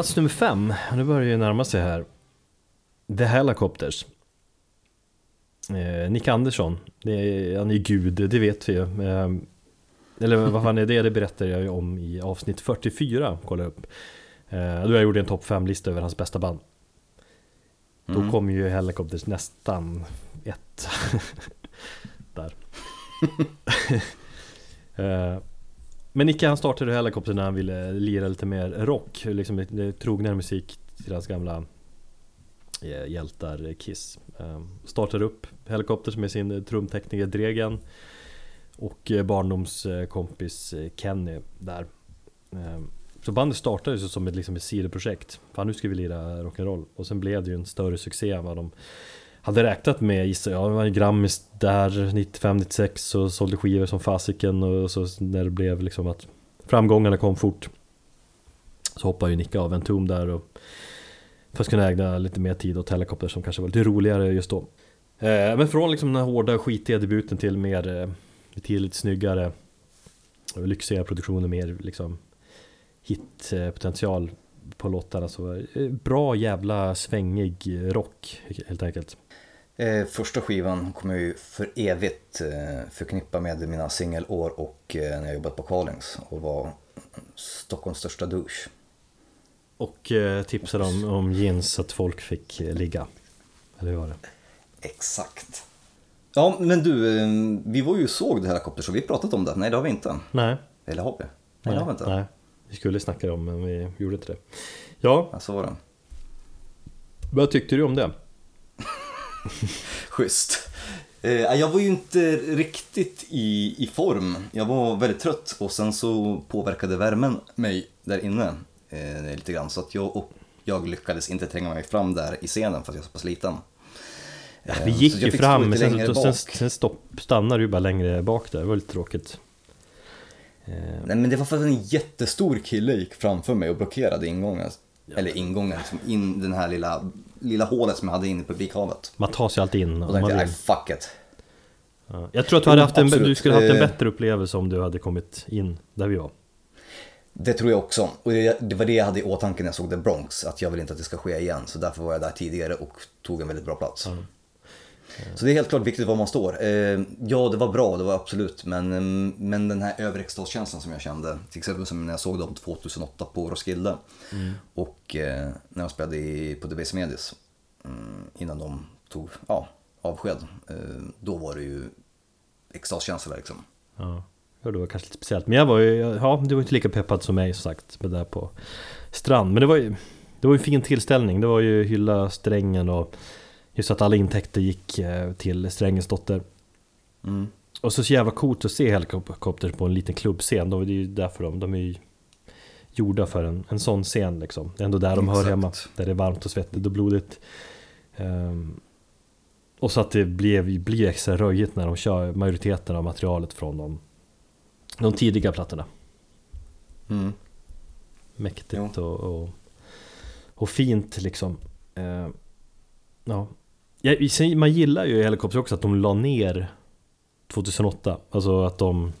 Plats nummer fem, nu börjar det ju närma sig här. The Helicopters. Eh, Nick Andersson, är, han är ju gud, det vet vi ju. Eh, Eller vad fan är det? Det berättar jag ju om i avsnitt 44, kolla upp. Eh, Då jag gjorde en topp 5-lista över hans bästa band. Då kom ju Helicopters nästan ett. Där. Eh, men Nicke han startade Helikoptern när han ville lira lite mer rock, liksom eh, trognare musik till hans gamla eh, hjältar eh, Kiss. Ehm, startade upp Helicopters med sin trumtekniker Dregen och barndomskompis Kenny där. Ehm, så bandet startade ju som ett, liksom ett sidoprojekt. Fan nu ska vi lira rock'n'roll. Och sen blev det ju en större succé än vad de hade räknat med gissar jag. Det var en Grammis där 95-96 och sålde skivor som fasiken och så när det blev liksom att framgångarna kom fort så hoppade ju Nicke av en tom där och för att kunna ägna lite mer tid åt Helicopter som kanske var lite roligare just då. Eh, men från liksom den här hårda skitiga debuten till mer betydligt till lite snyggare lyxiga produktioner, mer liksom hitpotential eh, på låtarna så bra jävla svängig rock helt enkelt. Eh, första skivan kommer jag ju för evigt eh, förknippa med mina singelår och eh, när jag jobbat på Carlings och var Stockholms största douche. Och eh, tipsade om, om jeans så att folk fick eh, ligga. Eller hur var det? Exakt. Ja, men du, eh, vi var ju såg det här så vi pratat om det. Nej, det har vi inte. Nej. Eller har vi? Nej, det har vi inte. Nej. Vi skulle snacka om men vi gjorde inte det. Ja, Ja, så var det. vad tyckte du om det? Schysst. Eh, jag var ju inte riktigt i, i form. Jag var väldigt trött och sen så påverkade värmen mig där inne eh, lite grann. Så att jag, och jag lyckades inte tränga mig fram där i scenen för att jag är så pass liten. Ja, Eh, vi gick ju fram men sen, sen, sen stopp, stannade du bara längre bak där, det var lite tråkigt. Eh, Nej men det var för att en jättestor kille gick framför mig och blockerade ingången. Eller ingången, liksom in den här lilla, lilla hålet som jag hade inne i publikhavet. Man tar sig alltid in Och tänkte nej fuck it. Ja. Jag tror att du, hade haft en, du skulle haft en Eh. bättre upplevelse om du hade kommit in där vi var. Det tror jag också. Och det, det var det jag hade i åtanke när jag såg The Bronx. Att jag vill inte att det ska ske igen. Så därför var jag där tidigare och tog en väldigt bra plats. Så det är helt klart viktigt var man står. Eh, ja, det var bra, det var absolut. Men, eh, men den här överextaskänslan som jag kände. Till exempel som när jag såg dem 2008 på Roskilde. Och eh, när jag spelade i, på Debaser Medis. Mm, innan de tog ja, avsked. Då var det ju extaskänsla liksom. Ja. ja, det var kanske lite speciellt. Men jag var ju, ja, du var inte lika peppad som mig som sagt, med det där på strand. Men det var ju, det var en fin tillställning. Det var ju hylla strängen och just att alla intäkter gick eh, till strängens dotter. Mm. Och så så jävla coolt att se helikopter på en liten klubbscen. Då är det ju därför de, de är ju gjorda för en, en sån scen liksom. Det är ändå där de hör Exakt. hemma. Där det är varmt och svettigt och blodigt. Ehm, och så att det blev, blir extra röjigt när de kör majoriteten av materialet från de, de tidiga plattorna. Mm. Mäktigt och, och, och fint liksom. Ehm, ja. Ja, man gillar ju i Helikopter också att de la ner 2008. Alltså att de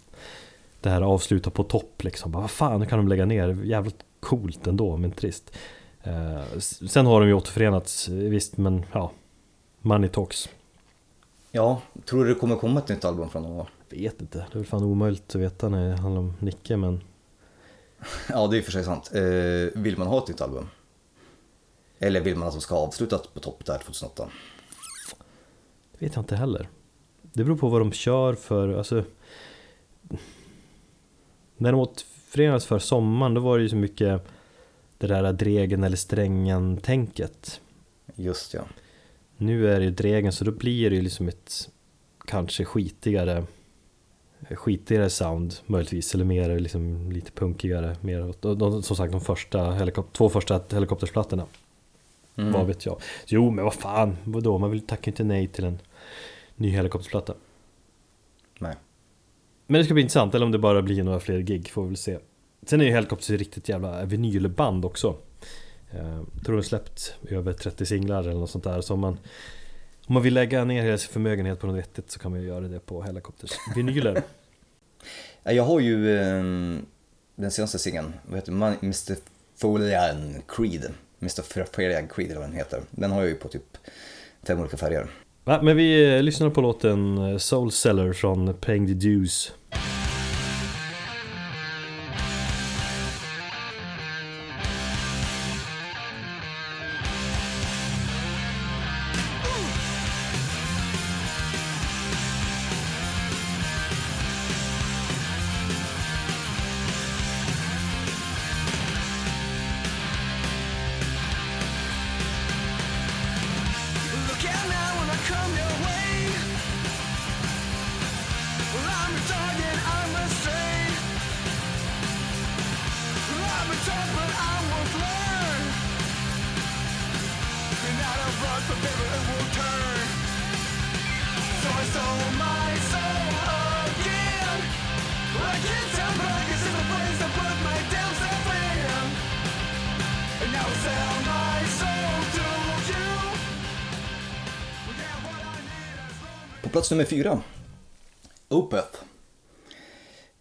det här avslutar på topp liksom. Bara, vad fan, nu kan de lägga ner. Jävligt coolt ändå, men trist. Eh, sen har de ju återförenats, eh, visst, men ja. Money talks. Ja, tror du det kommer komma ett nytt album från dem? Vet inte, det är väl fan omöjligt att veta när det handlar om Nicke, men Ja, det är för sig sant. Eh, vill man ha ett nytt album? Eller vill man att de ska ha avslutat på topp där 2008? Vet jag inte heller. Det beror på vad de kör för, alltså. När de återförenades för sommaren, då var det ju så mycket det där Dregen eller Strängen-tänket. Just ja. Nu är det ju Dregen så då blir det ju liksom ett kanske skitigare skitigare sound möjligtvis eller mer liksom lite punkigare mer de, de, som sagt de första helikop- två första helikoptersplattorna Mm. vad vet jag jo men vad fan vadå man vill tacka inte nej till en ny helikopterplatta Nej. men det ska bli intressant eller om det bara blir några fler gig får vi väl se sen är ju Helicopters ett riktigt jävla vinylband också Eh, Jag tror de släppt över 30 singlar eller något sånt där så om man om man vill lägga ner hela sin förmögenhet på något vettigt så kan man ju göra det på Helicopters vinyler. Ja, Jag har ju eh, den senaste singeln, vad heter man? Mr. Folian Creed. Mr. Folian Creed eller vad den heter. Den har jag ju på typ fem olika färger. Men vi eh, lyssnar på låten eh, Soul Seller från Paying the Dues. Nummer fyra. Opeth.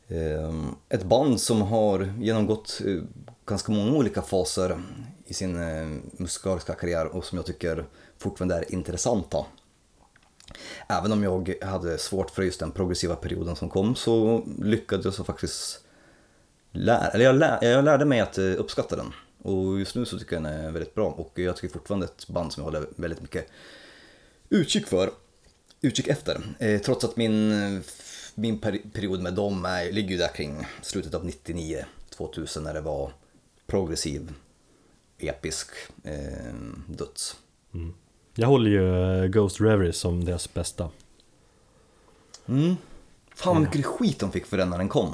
Eh, Ett band som har genomgått eh, ganska många olika faser i sin eh, musikaliska karriär och som jag tycker fortfarande är intressanta. Även om jag hade svårt för just den progressiva perioden som kom så lyckades jag faktiskt lär, eller jag, lär, jag lärde mig att eh, uppskatta den. Och just nu så tycker jag den är väldigt bra och jag tycker fortfarande ett band som jag håller väldigt mycket utkik för, utkik efter. Eh, trots att min, min peri- period med dem är, ligger ju där kring slutet av 99, 2000 när det var progressiv, episk eh, döds. Jag håller ju eh, Ghost Reverie som deras bästa. Mm. Fan vad mycket skit de fick för den när den kom.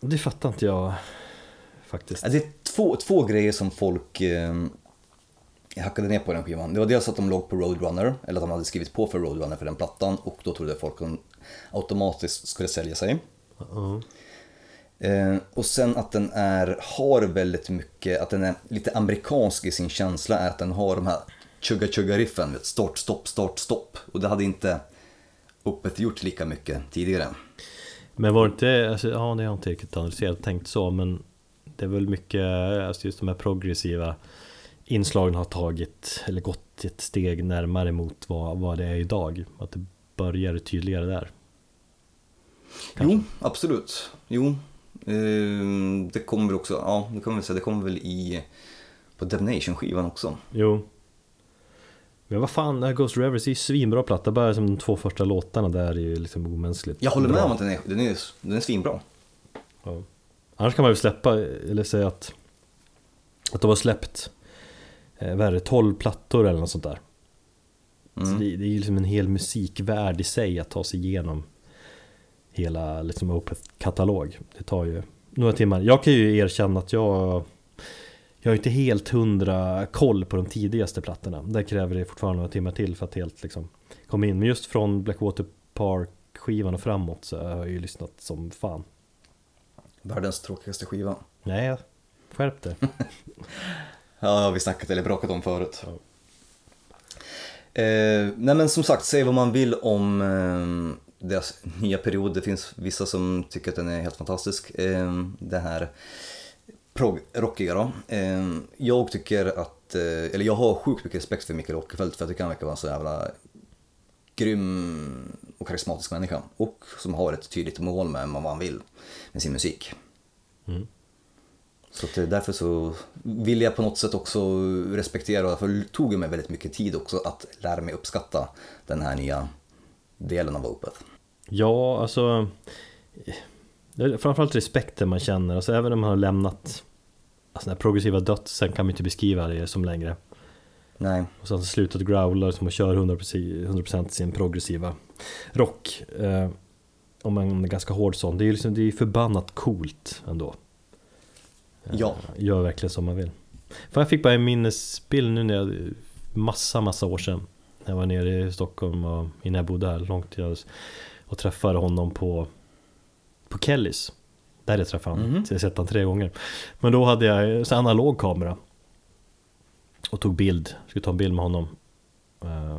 Det fattar inte jag faktiskt. Alltså, Det är två, två grejer som folk eh, hackade ner på den skivan. Det var dels att de låg på Roadrunner, eller att de hade skrivit på för Roadrunner för den plattan och då trodde folk att de automatiskt skulle sälja sig. Ja. Eh, och sen att den är, har väldigt mycket, att den är lite amerikansk i sin känsla, är att den har de här chugga-chugga-riffen, vet, start, stopp, start, stopp. Och det hade inte Opeth gjort lika mycket tidigare. Men var det inte, alltså, ja det har jag inte riktigt analyserat tänkt så men Det är väl mycket, alltså just de här progressiva inslagen har tagit, eller gått ett steg närmare mot vad, vad det är idag. Att det börjar tydligare där. Kanske. Jo, absolut. Jo, Ehm, det kommer väl också, ja det kommer väl säga, det kommer väl i på Damnation-skivan också. Jo. Men vad fan, Ghost Rivers är ju svinbra platta, bara som de två första låtarna där är ju liksom omänskligt Jag håller med bra. om att den är, den är, den är svinbra. Ja. Annars kan man väl släppa, eller säga att Att de har släppt eh, Vad är det, 12 plattor eller något sånt där. Så Mm. det, det är ju liksom en hel musikvärld i sig att ta sig igenom Hela liksom Opeth-katalog Det tar ju några timmar. Jag kan ju erkänna att jag Jag har inte helt hundra koll på de tidigaste plattorna. Där kräver det fortfarande några timmar till för att helt liksom komma in. Men just från Blackwater Park skivan och framåt så har jag ju lyssnat som fan. Världens tråkigaste skiva. Nej, skärp det. Ja, har vi snackat eller bråkat om förut. Eh, nej men som sagt, säg vad man vill om eh, deras nya period. Det finns vissa som tycker att den är helt fantastisk. Eh, det här prog-rockiga då. Eh, jag tycker att, eh, eller jag har sjukt mycket respekt för Mikael Åkerfeldt för jag tycker han verkar vara en så jävla grym och karismatisk människa. Och som har ett tydligt mål med vad han vill med sin musik. Så att därför så vill jag på något sätt också respektera, för det tog ju mig väldigt mycket tid också att lära mig uppskatta den här nya delen av Opeth. Ja, alltså Framförallt respekten man känner, alltså även om man har lämnat Alltså den här progressiva dödsen kan man inte beskriva det som längre. Nej, Och sen slutat growla som och kör 100%, 100% sin progressiva rock. Eh, Om man är ganska hård sån, det är ju liksom, det är förbannat coolt ändå ja. Gör verkligen som man vill. För jag fick bara en minnesbild nu när jag Massa, massa år sedan. När jag var nere i Stockholm och innan jag bodde här långt tid Och träffade honom på På Kellys. Där jag träffade honom, Mhm. så jag sett honom tre gånger. Men då hade jag så analog kamera. Och tog bild, skulle ta en bild med honom. Eh,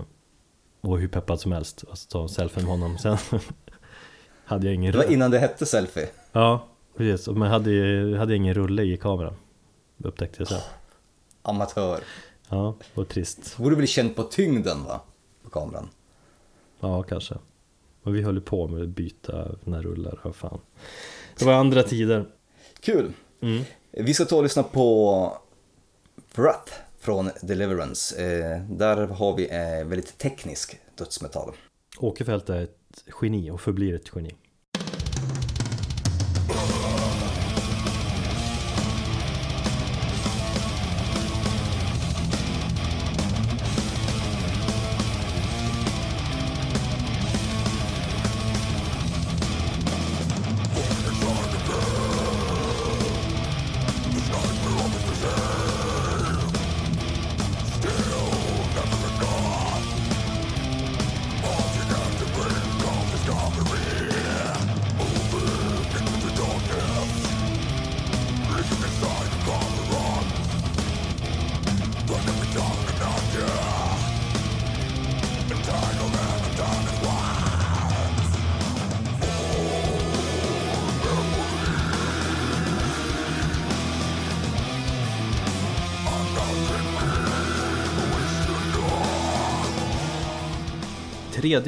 Och var hur peppad som helst, alltså ta en selfie med honom. Sen hade jag ingen Det var innan det hette selfie. Ja, precis. Men jag hade, ju- hade ingen rulle i kameran. Upptäckte jag sen. Amatör. Ja, och trist. Borde väl känt på tyngden va? På kameran. Ja, kanske. Men vi höll ju på med att byta när rullar, vad fan. Det var andra tider. Kul! Mm. Vi ska ta och lyssna på Wrath från Deliverance. Eh, där har vi eh, väldigt teknisk dödsmetall. Åkerfeldt är ett geni och förblir ett geni.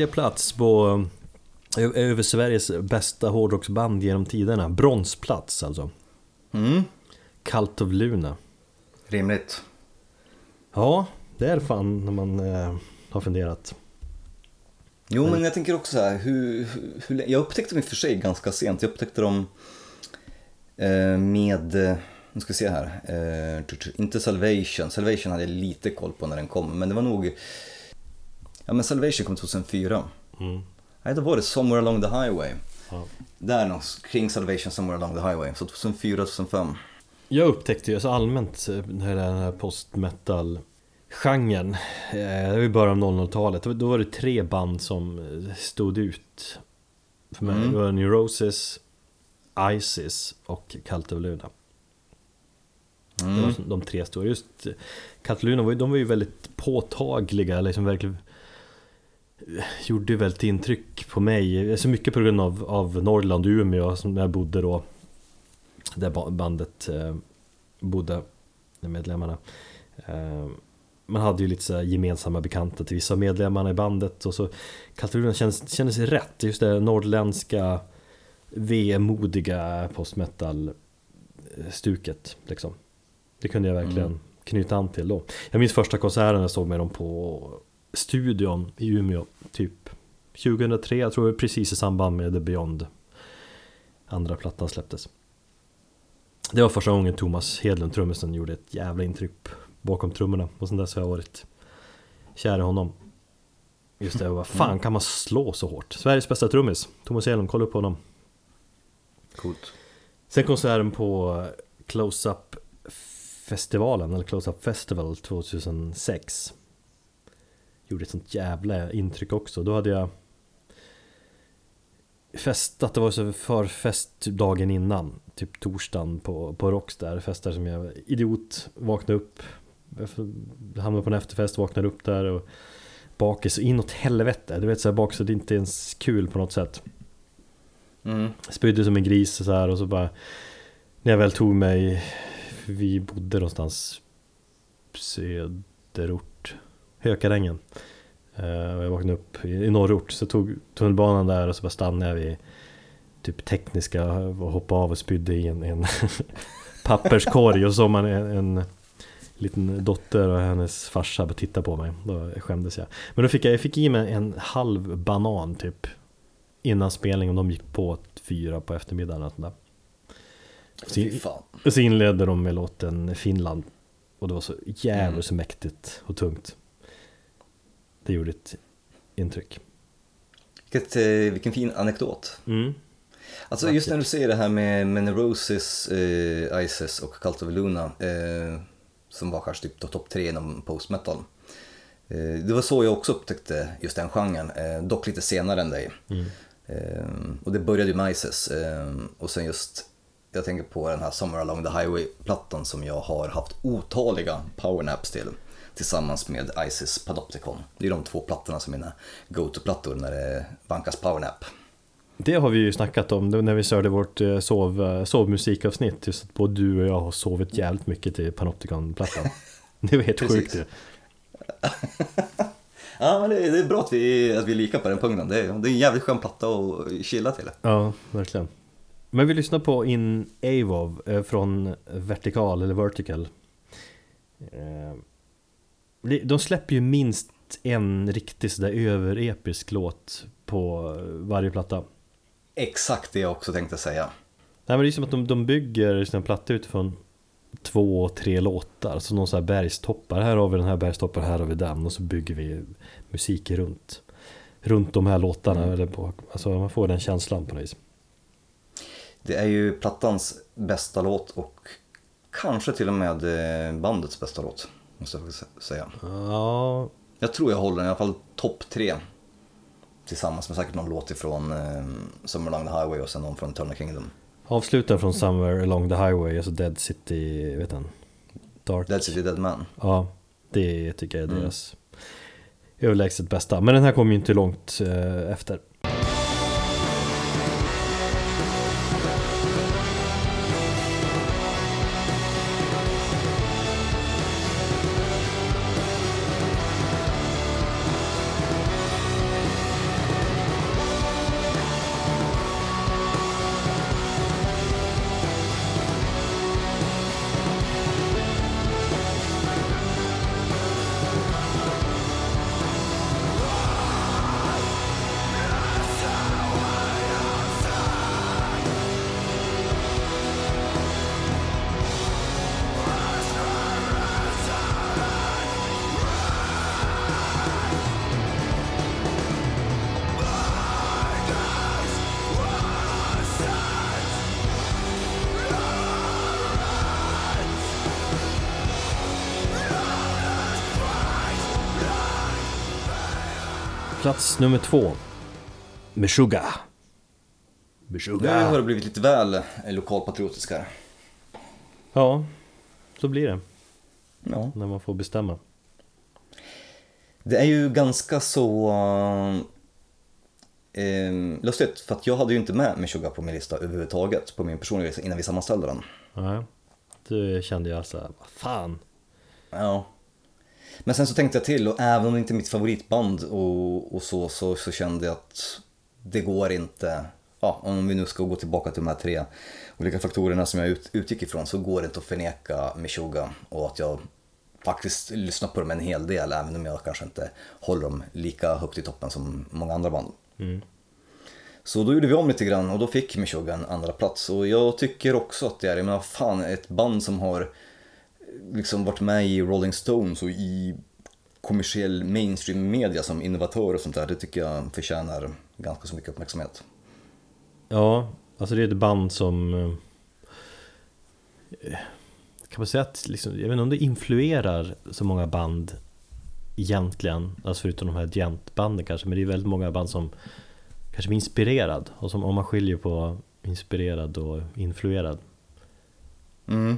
Tredje plats på över Sveriges bästa hårdrocksband genom tiderna. Bronsplats alltså. Mm. Cult of Luna. Rimligt. Ja, det är fan när man eh, har funderat. Jo, men jag tänker också så här, hur, hur, jag upptäckte dem i och för sig ganska sent. Jag upptäckte dem eh, med, eh, nu ska vi se här, eh, inte Salvation. Salvation hade jag lite koll på när den kom, men det var nog, ja men Salvation kom 2004. Mm. Nej, då var det Somewhere Along the Highway. Ja. Där någonstans, kring Salvation Somewhere Along the Highway, så 2004-2005. Jag upptäckte ju så allmänt eh, den här, post-metal genren eh, Det var i början av 00-talet, då var det tre band som eh, stod ut för mig. Mm. Det var Neurosis, Isis och Cult of Luna. Det var Mm. de tre stora. Just Cult of Luna var ju, de var ju väldigt påtagliga, liksom verkligen Gjorde ju väldigt intryck på mig, så mycket på grund av, av Norrland och Umeå som jag bodde då Där ba- bandet eh, bodde, medlemmarna eh, Man hade ju lite så gemensamma bekanta till vissa av medlemmarna i bandet och så Luna kändes, kändes rätt, just det norrländska vemodiga postmetal stuket liksom. Det kunde jag verkligen Mm. knyta an till då. Jag minns första konserten jag såg med dem på Studion i Umeå, typ 2003, jag tror precis i samband med The Beyond andra plattan släpptes. Det var första gången Thomas Hedlund, trummisen, gjorde ett jävla intryck bakom trummorna och sen dess har jag varit kär i honom. Just det, vad fan kan man slå så hårt? Sveriges bästa trummis, Thomas Hedlund, kolla upp honom. Coolt. Sen konserten på Close-Up festivalen, eller Close-Up Festival 2006 Gjorde ett sånt jävla intryck också, då hade jag Festat, det var så förfest dagen innan. Typ torsdagen på, på Rockstar, festar som jag idiot Vaknade upp. Hamnade på en efterfest, vaknade upp där och Bakis. Inåt helvete, du vet såhär bakis, det är inte ens kul på något sätt. Mm. Spydde som en gris och så här och så bara När jag väl tog mig Vi bodde någonstans Söderort Hökarängen Eh, Jag vaknade upp i norrort så tog tunnelbanan där och så bara stannade jag vid Typ tekniska och hoppade av och spydde i en, en papperskorg och så man en, en liten dotter och hennes farsa bara titta på mig. Då skämdes jag. Men då fick jag, jag fick i mig en halv banan typ Innan spelningen, de gick på fyra på eftermiddagen och där. Fan. Och så inledde de med låten Finland Och det var så jävligt Mm. så mäktigt och tungt Det gjorde ett intryck Vilket, eh, vilken fin anekdot. mm. Alltså just när du säger det här med, med Neurosis, eh, Isis och Cult of Luna eh, som var kanske typ topp tre inom post-metal. Eh, det var så jag också upptäckte just den genren, eh, dock lite senare än dig. Eh, och det började ju med Isis eh, och sen just, jag tänker på den här Somewhere Along the Highway-plattan som jag har haft otaliga powernaps till tillsammans med Isis Panopticon. Det är de två plattorna som är mina go-to-plattor när det vankas powernap. Det har vi ju snackat om när vi körde vårt eh, sov, eh, sovmusikavsnitt Just att både du och jag har sovit jävligt mycket till Panopticon-plattan Det var helt sjukt ju Ja, men det, är bra att vi, att vi är lika på den punkten. Det är, det är en jävligt skön platta att chilla till. Ja, verkligen Men vi lyssnar på In Avov eh, från Vertikal eller Vertical De släpper ju minst en riktigt sådär överepisk låt på varje platta. Exakt det jag också tänkte säga. Nej men det är som att de, de bygger sina plattor utifrån två, tre låtar, så någon sån här bergstoppar, här har vi den här bergstoppar, här har vi den. Och så bygger vi musik runt Runt de här låtarna, eller på, alltså man får den känslan på något vis. Det är ju plattans bästa låt och kanske till och med eh, bandets bästa låt. Måste jag faktiskt säga. Ja, Jag tror jag håller den i alla fall topp tre. Tillsammans med säkert någon låt ifrån eh, Somewhere Along the Highway och sen någon från Eternal Kingdom. avslutaren från Somewhere Along the Highway, alltså Dead City, vet han? Dark Dead City Dead Man. Ja, det tycker jag är deras överlägset bästa. Men den här kommer ju inte långt eh, efter. Plats nummer två. Meshuggah. Nu Meshuggah. har det blivit lite väl lokalpatriotisk här. Ja, så blir det Ja. när man får bestämma. Det är ju ganska så eh, lustigt för att jag hade ju inte med Meshuggah på min lista överhuvudtaget på min personliga lista innan vi sammanställde den. Ja, det kände jag så här, vad fan. Ja. Men sen så tänkte jag till och även om det inte är mitt favoritband och, och så, så, så kände jag att det går inte, ja om vi nu ska gå tillbaka till de här tre olika faktorerna som jag ut, utgick ifrån så går det inte att förneka Meshuggah och att jag faktiskt lyssnar på dem en hel del även om jag kanske inte håller dem lika högt i toppen som många andra band. Så då gjorde vi om lite grann och då fick Meshuggah en andra plats. Och jag tycker också att det är, menar fan, ett band som har liksom varit med i Rolling Stones och i kommersiell mainstream media som innovatör och sånt där, det tycker jag förtjänar ganska så mycket uppmärksamhet. Ja, alltså det är ett band som... eh, Kan man säga att, liksom, jag vet inte om det influerar så många band egentligen, alltså förutom de här giantbanden kanske, men det är väldigt många band som kanske blir inspirerad. Och som, om man skiljer på inspirerad och influerad. Mm.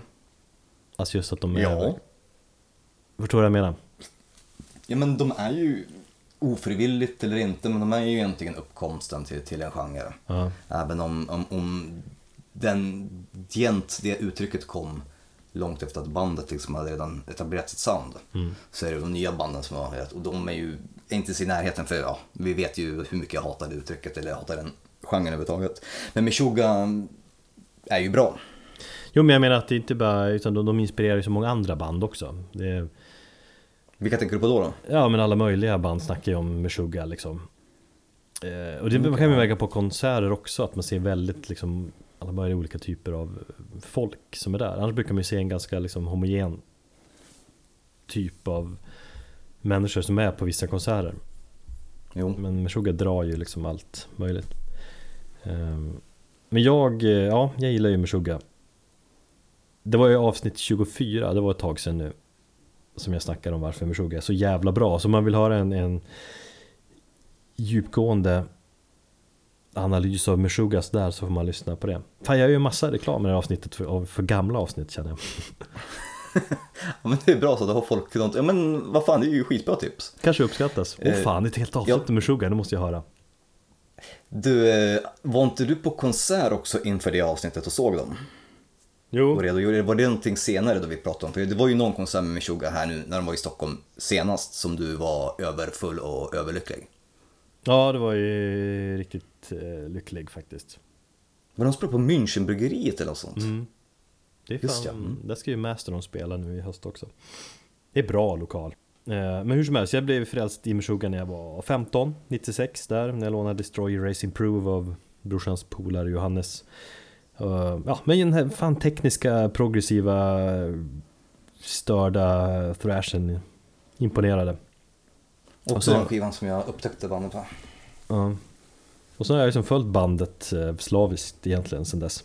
Alltså just att de är... Ja. Förstår du vad jag menar? ja, men de är ju ofrivilligt eller inte, men de är ju egentligen uppkomsten till, till en genre. Ja. Även om, om, om den, gent, det uttrycket kom långt efter att bandet liksom hade redan etablerat sitt sound. Så är det de nya banden som har och de är ju inte i närheten för ja, vi vet ju hur mycket jag hatar det uttrycket eller jag hatar den genren överhuvudtaget. Men Meshuggah är ju bra. Jo men jag menar att det inte bara, utan de, de inspirerar ju så många andra band också. Det Vilka tänker du på då? då? Ja men alla möjliga band snackar ju om Meshuggah liksom eh, Och det kan man märka på konserter också att man ser väldigt liksom Alla möjliga olika typer av folk som är där Annars brukar man ju se en ganska liksom homogen Typ av Människor som är på vissa konserter Jo. Men Meshuggah drar ju liksom allt möjligt Ehm, Men jag, eh, ja jag gillar ju Meshuggah Det var ju avsnitt 24, det var ett tag sedan nu Som jag snackade om varför Meshuggah är så jävla bra. Så om man vill höra en, en Djupgående Analys av Meshuggahs där så får man lyssna på det. Fan jag gör ju massa reklam i det här avsnittet för, för gamla avsnitt känner jag. Ja, men det är bra så då har folk något, ja men vad fan det är ju skitbra tips. Kanske uppskattas. Åh Eh, fan, ett helt avsnitt med Meshuggah, det måste jag höra. Du, eh, var inte du på konsert också inför det avsnittet och såg dem? Jo Och redogjorde, var det någonting senare då vi pratade om? För det var ju någon konsert med Meshuggah här nu när de var i Stockholm senast som du var överfull och överlycklig. Ja, det var ju riktigt eh, lycklig faktiskt. Var de spelade på Münchenbryggeriet eller något sånt? Det är Just fan, ja, mm. Där ska ju Mastodon spela nu i höst också. Det är bra lokal. Eh, men hur som helst, jag blev frälst i Meshuggah när jag var 15, 96 där, när jag lånade Destroy Race Improve av brorsans polare Johannes. Eh, ja, men den här fan tekniska, progressiva, störda thrashen imponerade. Också Och så- den skivan som jag upptäckte bandet på. Ja. Och så har jag liksom följt bandet eh, slaviskt egentligen sen dess.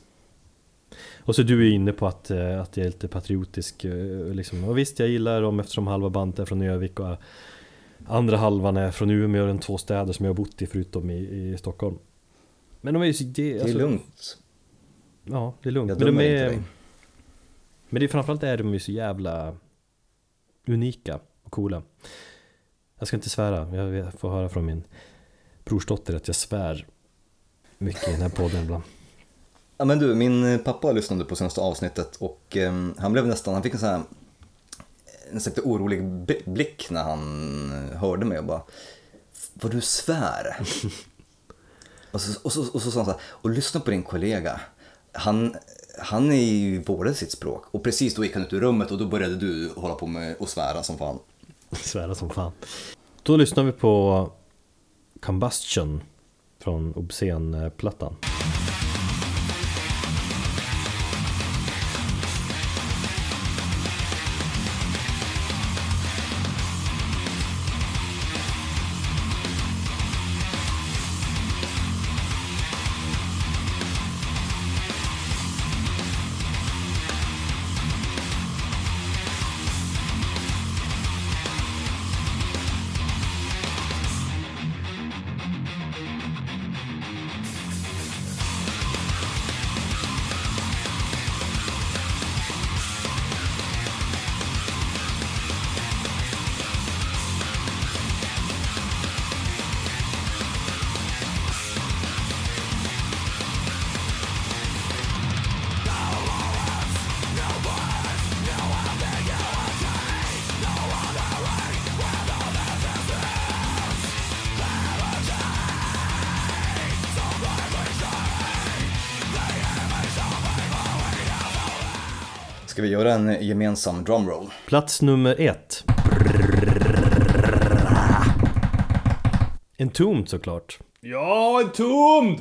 Och så du är inne på att, eh, att jag är lite patriotisk liksom. Och visst, jag gillar dem eftersom halva bandet är från Övik och andra halvan är från Umeå, den två städer som jag har bott i förutom i, i Stockholm. Men de är ju. Det, Det är alltså- lugnt. Ja, det är lugnt. Jag Men, de inte är, dig. men det är framförallt är de ju så jävla unika och coola. Jag ska inte svära, jag får höra från min brorsdotter att jag svär mycket i den här podden ibland. Ja men du, min pappa lyssnade på senaste avsnittet och eh, han blev nästan, han fick en sån här en sån orolig blick när han hörde mig och bara Vad du svär? och, så, och, så, och så sa han så här, och lyssna på din kollega. Han, han är ju både sitt språk och precis då gick han ut ur rummet och då började du hålla på med att svära som fan. Svära som fan. Då lyssnar vi på Combustion från Obscen-plattan. Ska vi göra en gemensam drumroll? Plats nummer ett. Entombed såklart. Ja, Entombed!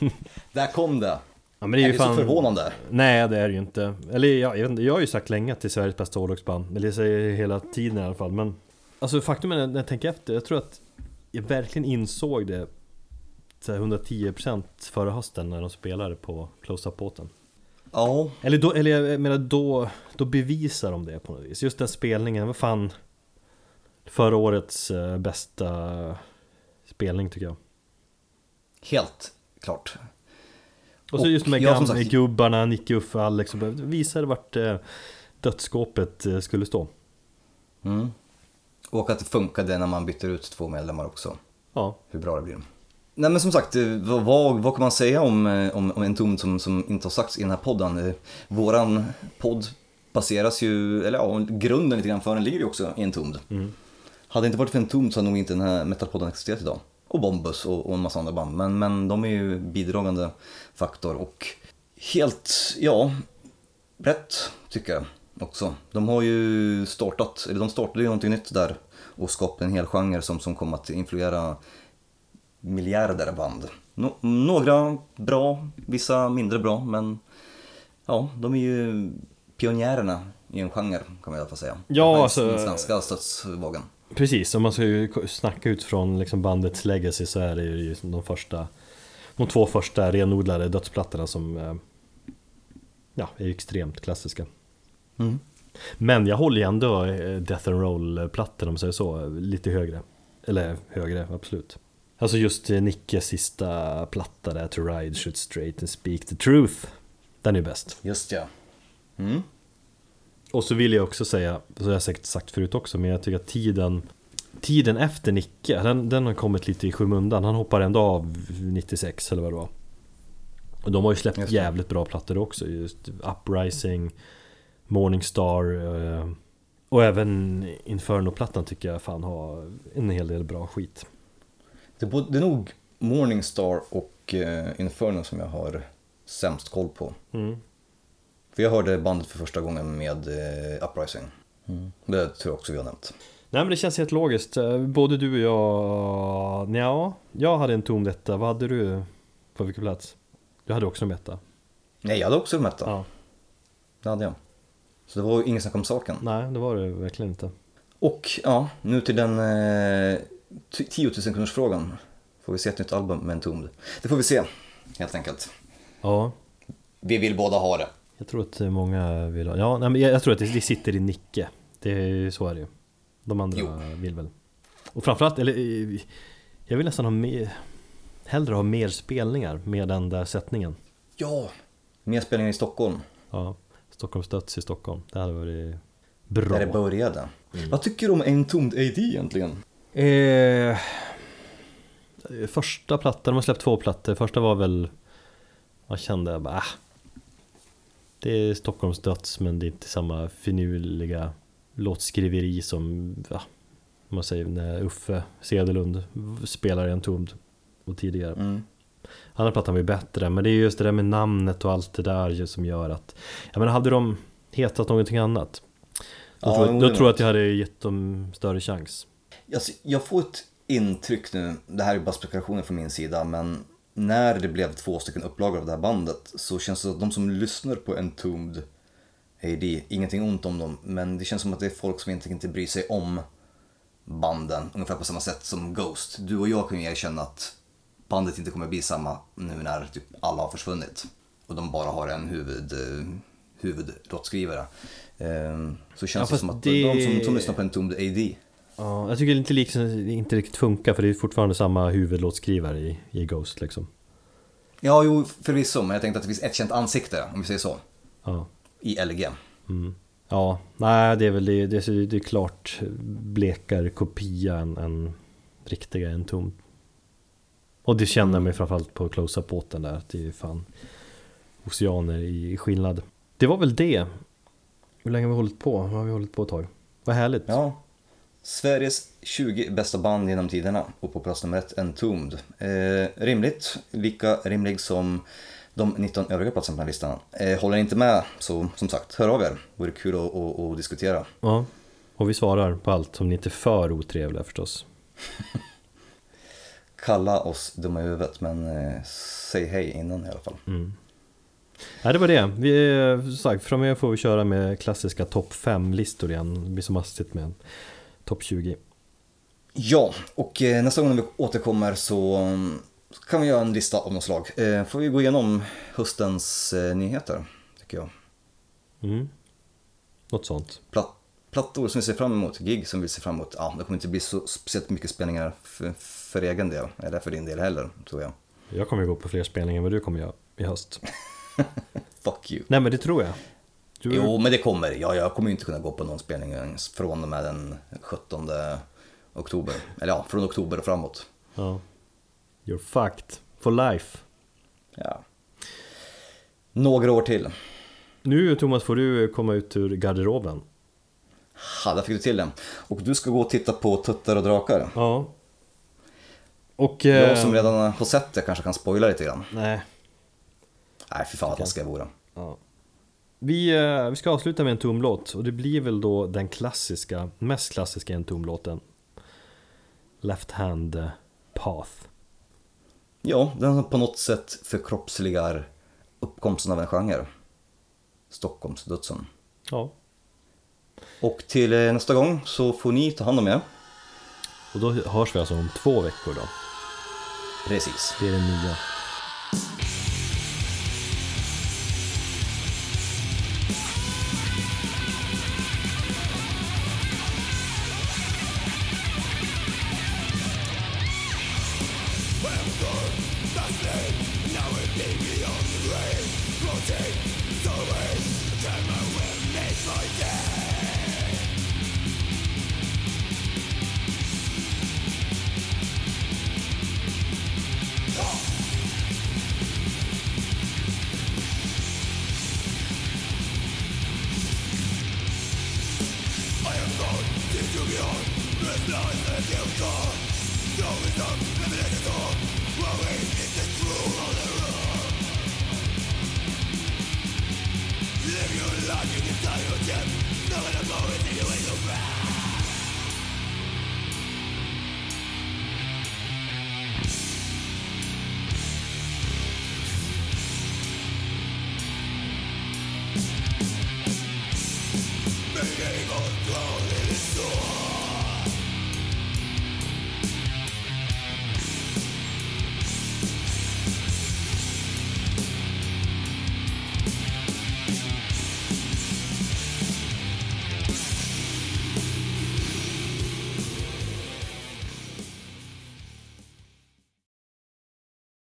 Där kom det! Ja, men det är Är ju det fan... så förvånande? Nej, det är det ju inte. Eller jag, jag, inte, jag har ju sagt länge att det är Sveriges bästa hårdrocksband. Eller det säger jag hela tiden i alla fall. Men alltså faktum är när jag tänker efter, jag tror att jag verkligen insåg det så här 110% förra hösten när de spelade på Close-Up-båten. Ja, Eller, då, eller jag menar då, då bevisar de det på något vis. Just den spelningen, vad fan Förra årets eh, bästa spelning tycker jag. helt klart. Och så just de här gamla sagt- gubbarna, Nicke, Uffe, Alex, visade vart eh, dödsskåpet eh, skulle stå. Mm. Och att det funkade när man byter ut två medlemmar också. Ja, Hur bra det blir. Nej men som sagt, eh, vad, vad, vad kan man säga om, eh, om, om en tom som, som inte har sagts i den här podden? Eh, Våran podd baseras ju, eller ja, grunden lite grann för den ligger ju också i en tom. Hade det inte varit för en tom så hade nog inte den här metalpodden existerat idag. Och Bombus och, och en massa andra band. Men, men de är ju bidragande faktor och helt, ja, rätt tycker jag också. De har ju startat, eller de startade ju någonting nytt där och skapat en hel genre som, som kommer att influera miljarder band. Nå- några bra, vissa mindre bra, men ja, de är ju pionjärerna i en genre kan man i alla fall säga. Ja, Den alltså- svenska studsvågen. precis. Om man ska ju snacka utifrån liksom bandets legacy så är det ju de första De två första renodlade dödsplattorna som eh, Ja, är extremt klassiska. Mm. Men jag håller ju ändå eh, Death and Roll-plattan om man säger så, lite högre. Eller högre, absolut. Alltså just eh, Nickes sista platta där, To Ride, Shoot Straight and Speak the Truth. Den är bäst. Just ja. Mm. Och så vill jag också säga, så har jag säkert sagt förut också, men jag tycker att tiden Tiden efter Nicke, den, den har kommit lite i skymundan. Han hoppar ändå av 96 eller vad det var. Och de har ju släppt jävligt bra plattor också. Just Uprising, Morningstar eh, och även Inferno-plattan tycker jag fan har en hel del bra skit. Det, det är nog Morningstar och eh, Inferno som jag har sämst koll på. Mm. För jag hörde bandet för första gången med eh, Uprising. Det tror jag också vi har nämnt. Nej men det känns helt logiskt. Eh, Både du och jag... Ja, jag hade en tom detta. Vad hade du på vilken plats? Du hade också en etta. Nej, jag hade också de etta. Ja. Det hade jag. Så det var ju ingen snack om saken. Nej, det var det verkligen inte. Och ja, nu till den eh, 10 000 kronors frågan. Får vi se ett nytt album med en tom? Det får vi se, helt enkelt. Ja, Vi vill båda ha det. jag tror att många vill ha... Ja, nej, men jag, jag tror att det, det sitter i Nicke. Det är, så är det ju. De andra Jo. vill väl. Och framförallt, eller eh, jag vill nästan ha mer... Hellre ha mer spelningar med den där sättningen. Ja! Mer spelningar i Stockholm, Ja, Stockholms döds i Stockholm. Det hade varit bra. där det började. Vad tycker du om en tomd AD egentligen? Eh, första plattan, de har släppt två plattor. Första var väl, jag kände bara, ah, det är Stockholms döds men det är inte samma finurliga låtskriveri som, ja, man säger när Uffe Sedelund spelar i en tomd och tidigare. Mm. Andra plattan var ju bättre, men det är just det där med namnet och allt det där som gör att, jag menar hade de hetat någonting annat, då, Ja, tror, jag, då tror jag att jag hade gett dem större chans. Alltså, jag får ett intryck nu, det här är bara spekulationer från min sida, men när det blev två stycken upplagor av det här bandet så känns det som att de som lyssnar på Entombed AD, ingenting ont om dem, men det känns som att det är folk som inte, inte bryr sig om banden, ungefär på samma sätt som Ghost. Du och jag kan ju erkänna att bandet inte kommer bli samma nu när typ alla har försvunnit och de bara har en huvud, eh, huvudlåtskrivare. Eh, Så känns Ja, det som att det- de som, som lyssnar på Entombed AD Ja, jag tycker det inte, liksom, inte riktigt funkar för det är fortfarande samma huvudlåtskrivare i, i Ghost liksom. Ja, jo, förvisso, men jag tänkte att det finns ett känt ansikte, om vi säger så, Ja, i LG. ja nej det är väl det, det, är- det är klart blekare kopia än, än riktiga en tom. Och det känner man ju framförallt på close-up-båten där, att det är fan oceaner i skillnad. Det var väl det. Hur länge har vi hållit på? Vad har vi hållit på ett tag? Vad härligt. Ja. Sveriges 20 bästa band genom tiderna och på plats nummer ett Entombed. Eh, rimligt, lika rimlig som de 19 övriga platserna på den här listan. Eh, håller ni inte med så som sagt, hör av er. Vore kul att, att, att diskutera. Ja, och vi svarar på allt om ni inte är för otrevliga förstås. Kalla oss dumma i huvudet men eh, säg hej innan i alla fall. Nej, det var det. Vi, eh, sagt, framöver får vi köra med klassiska topp 5-listor igen. Det blir så mastigt med topp 20. Ja, och eh, nästa gång vi återkommer så mm, kan vi göra en lista av något slag. Eh, får vi gå igenom höstens eh, nyheter, tycker jag. Mm. Något sånt. Platt, plattor som vi ser fram emot, gig som vi ser fram emot. Ja, det kommer inte bli så speciellt mycket spelningar för, för egen del, eller för din del heller, tror jag. Jag kommer gå på fler spelningar än vad du kommer göra i höst. Fuck you. Nej men det tror jag. Du, Jo, men det kommer. Ja, jag kommer ju inte kunna gå på någon spelning ens från och med den 17 oktober. Eller ja, från oktober och framåt. Ja. You're fucked. For life. Ja. Några år till. Nu Thomas får du komma ut ur garderoben. Ha, där fick du till det. Och du ska gå och titta på Tuttar och drakar. Ja. Och... Jag eh, som redan har sett det kanske kan spoila lite grann. Nej. Nej, fy fan vad taskig jag vore. Ja. Vi, eh, vi ska avsluta med en tumlåt och det blir väl då den klassiska, mest klassiska en tumlåten. Left Hand eh, Path. Ja, den som på något sätt förkroppsligar uppkomsten av en genre. Stockholmsdödsen. Ja. Och till eh, nästa gång så får ni ta hand om er. Och då hörs vi alltså om två veckor då. Precis. Det är det nya.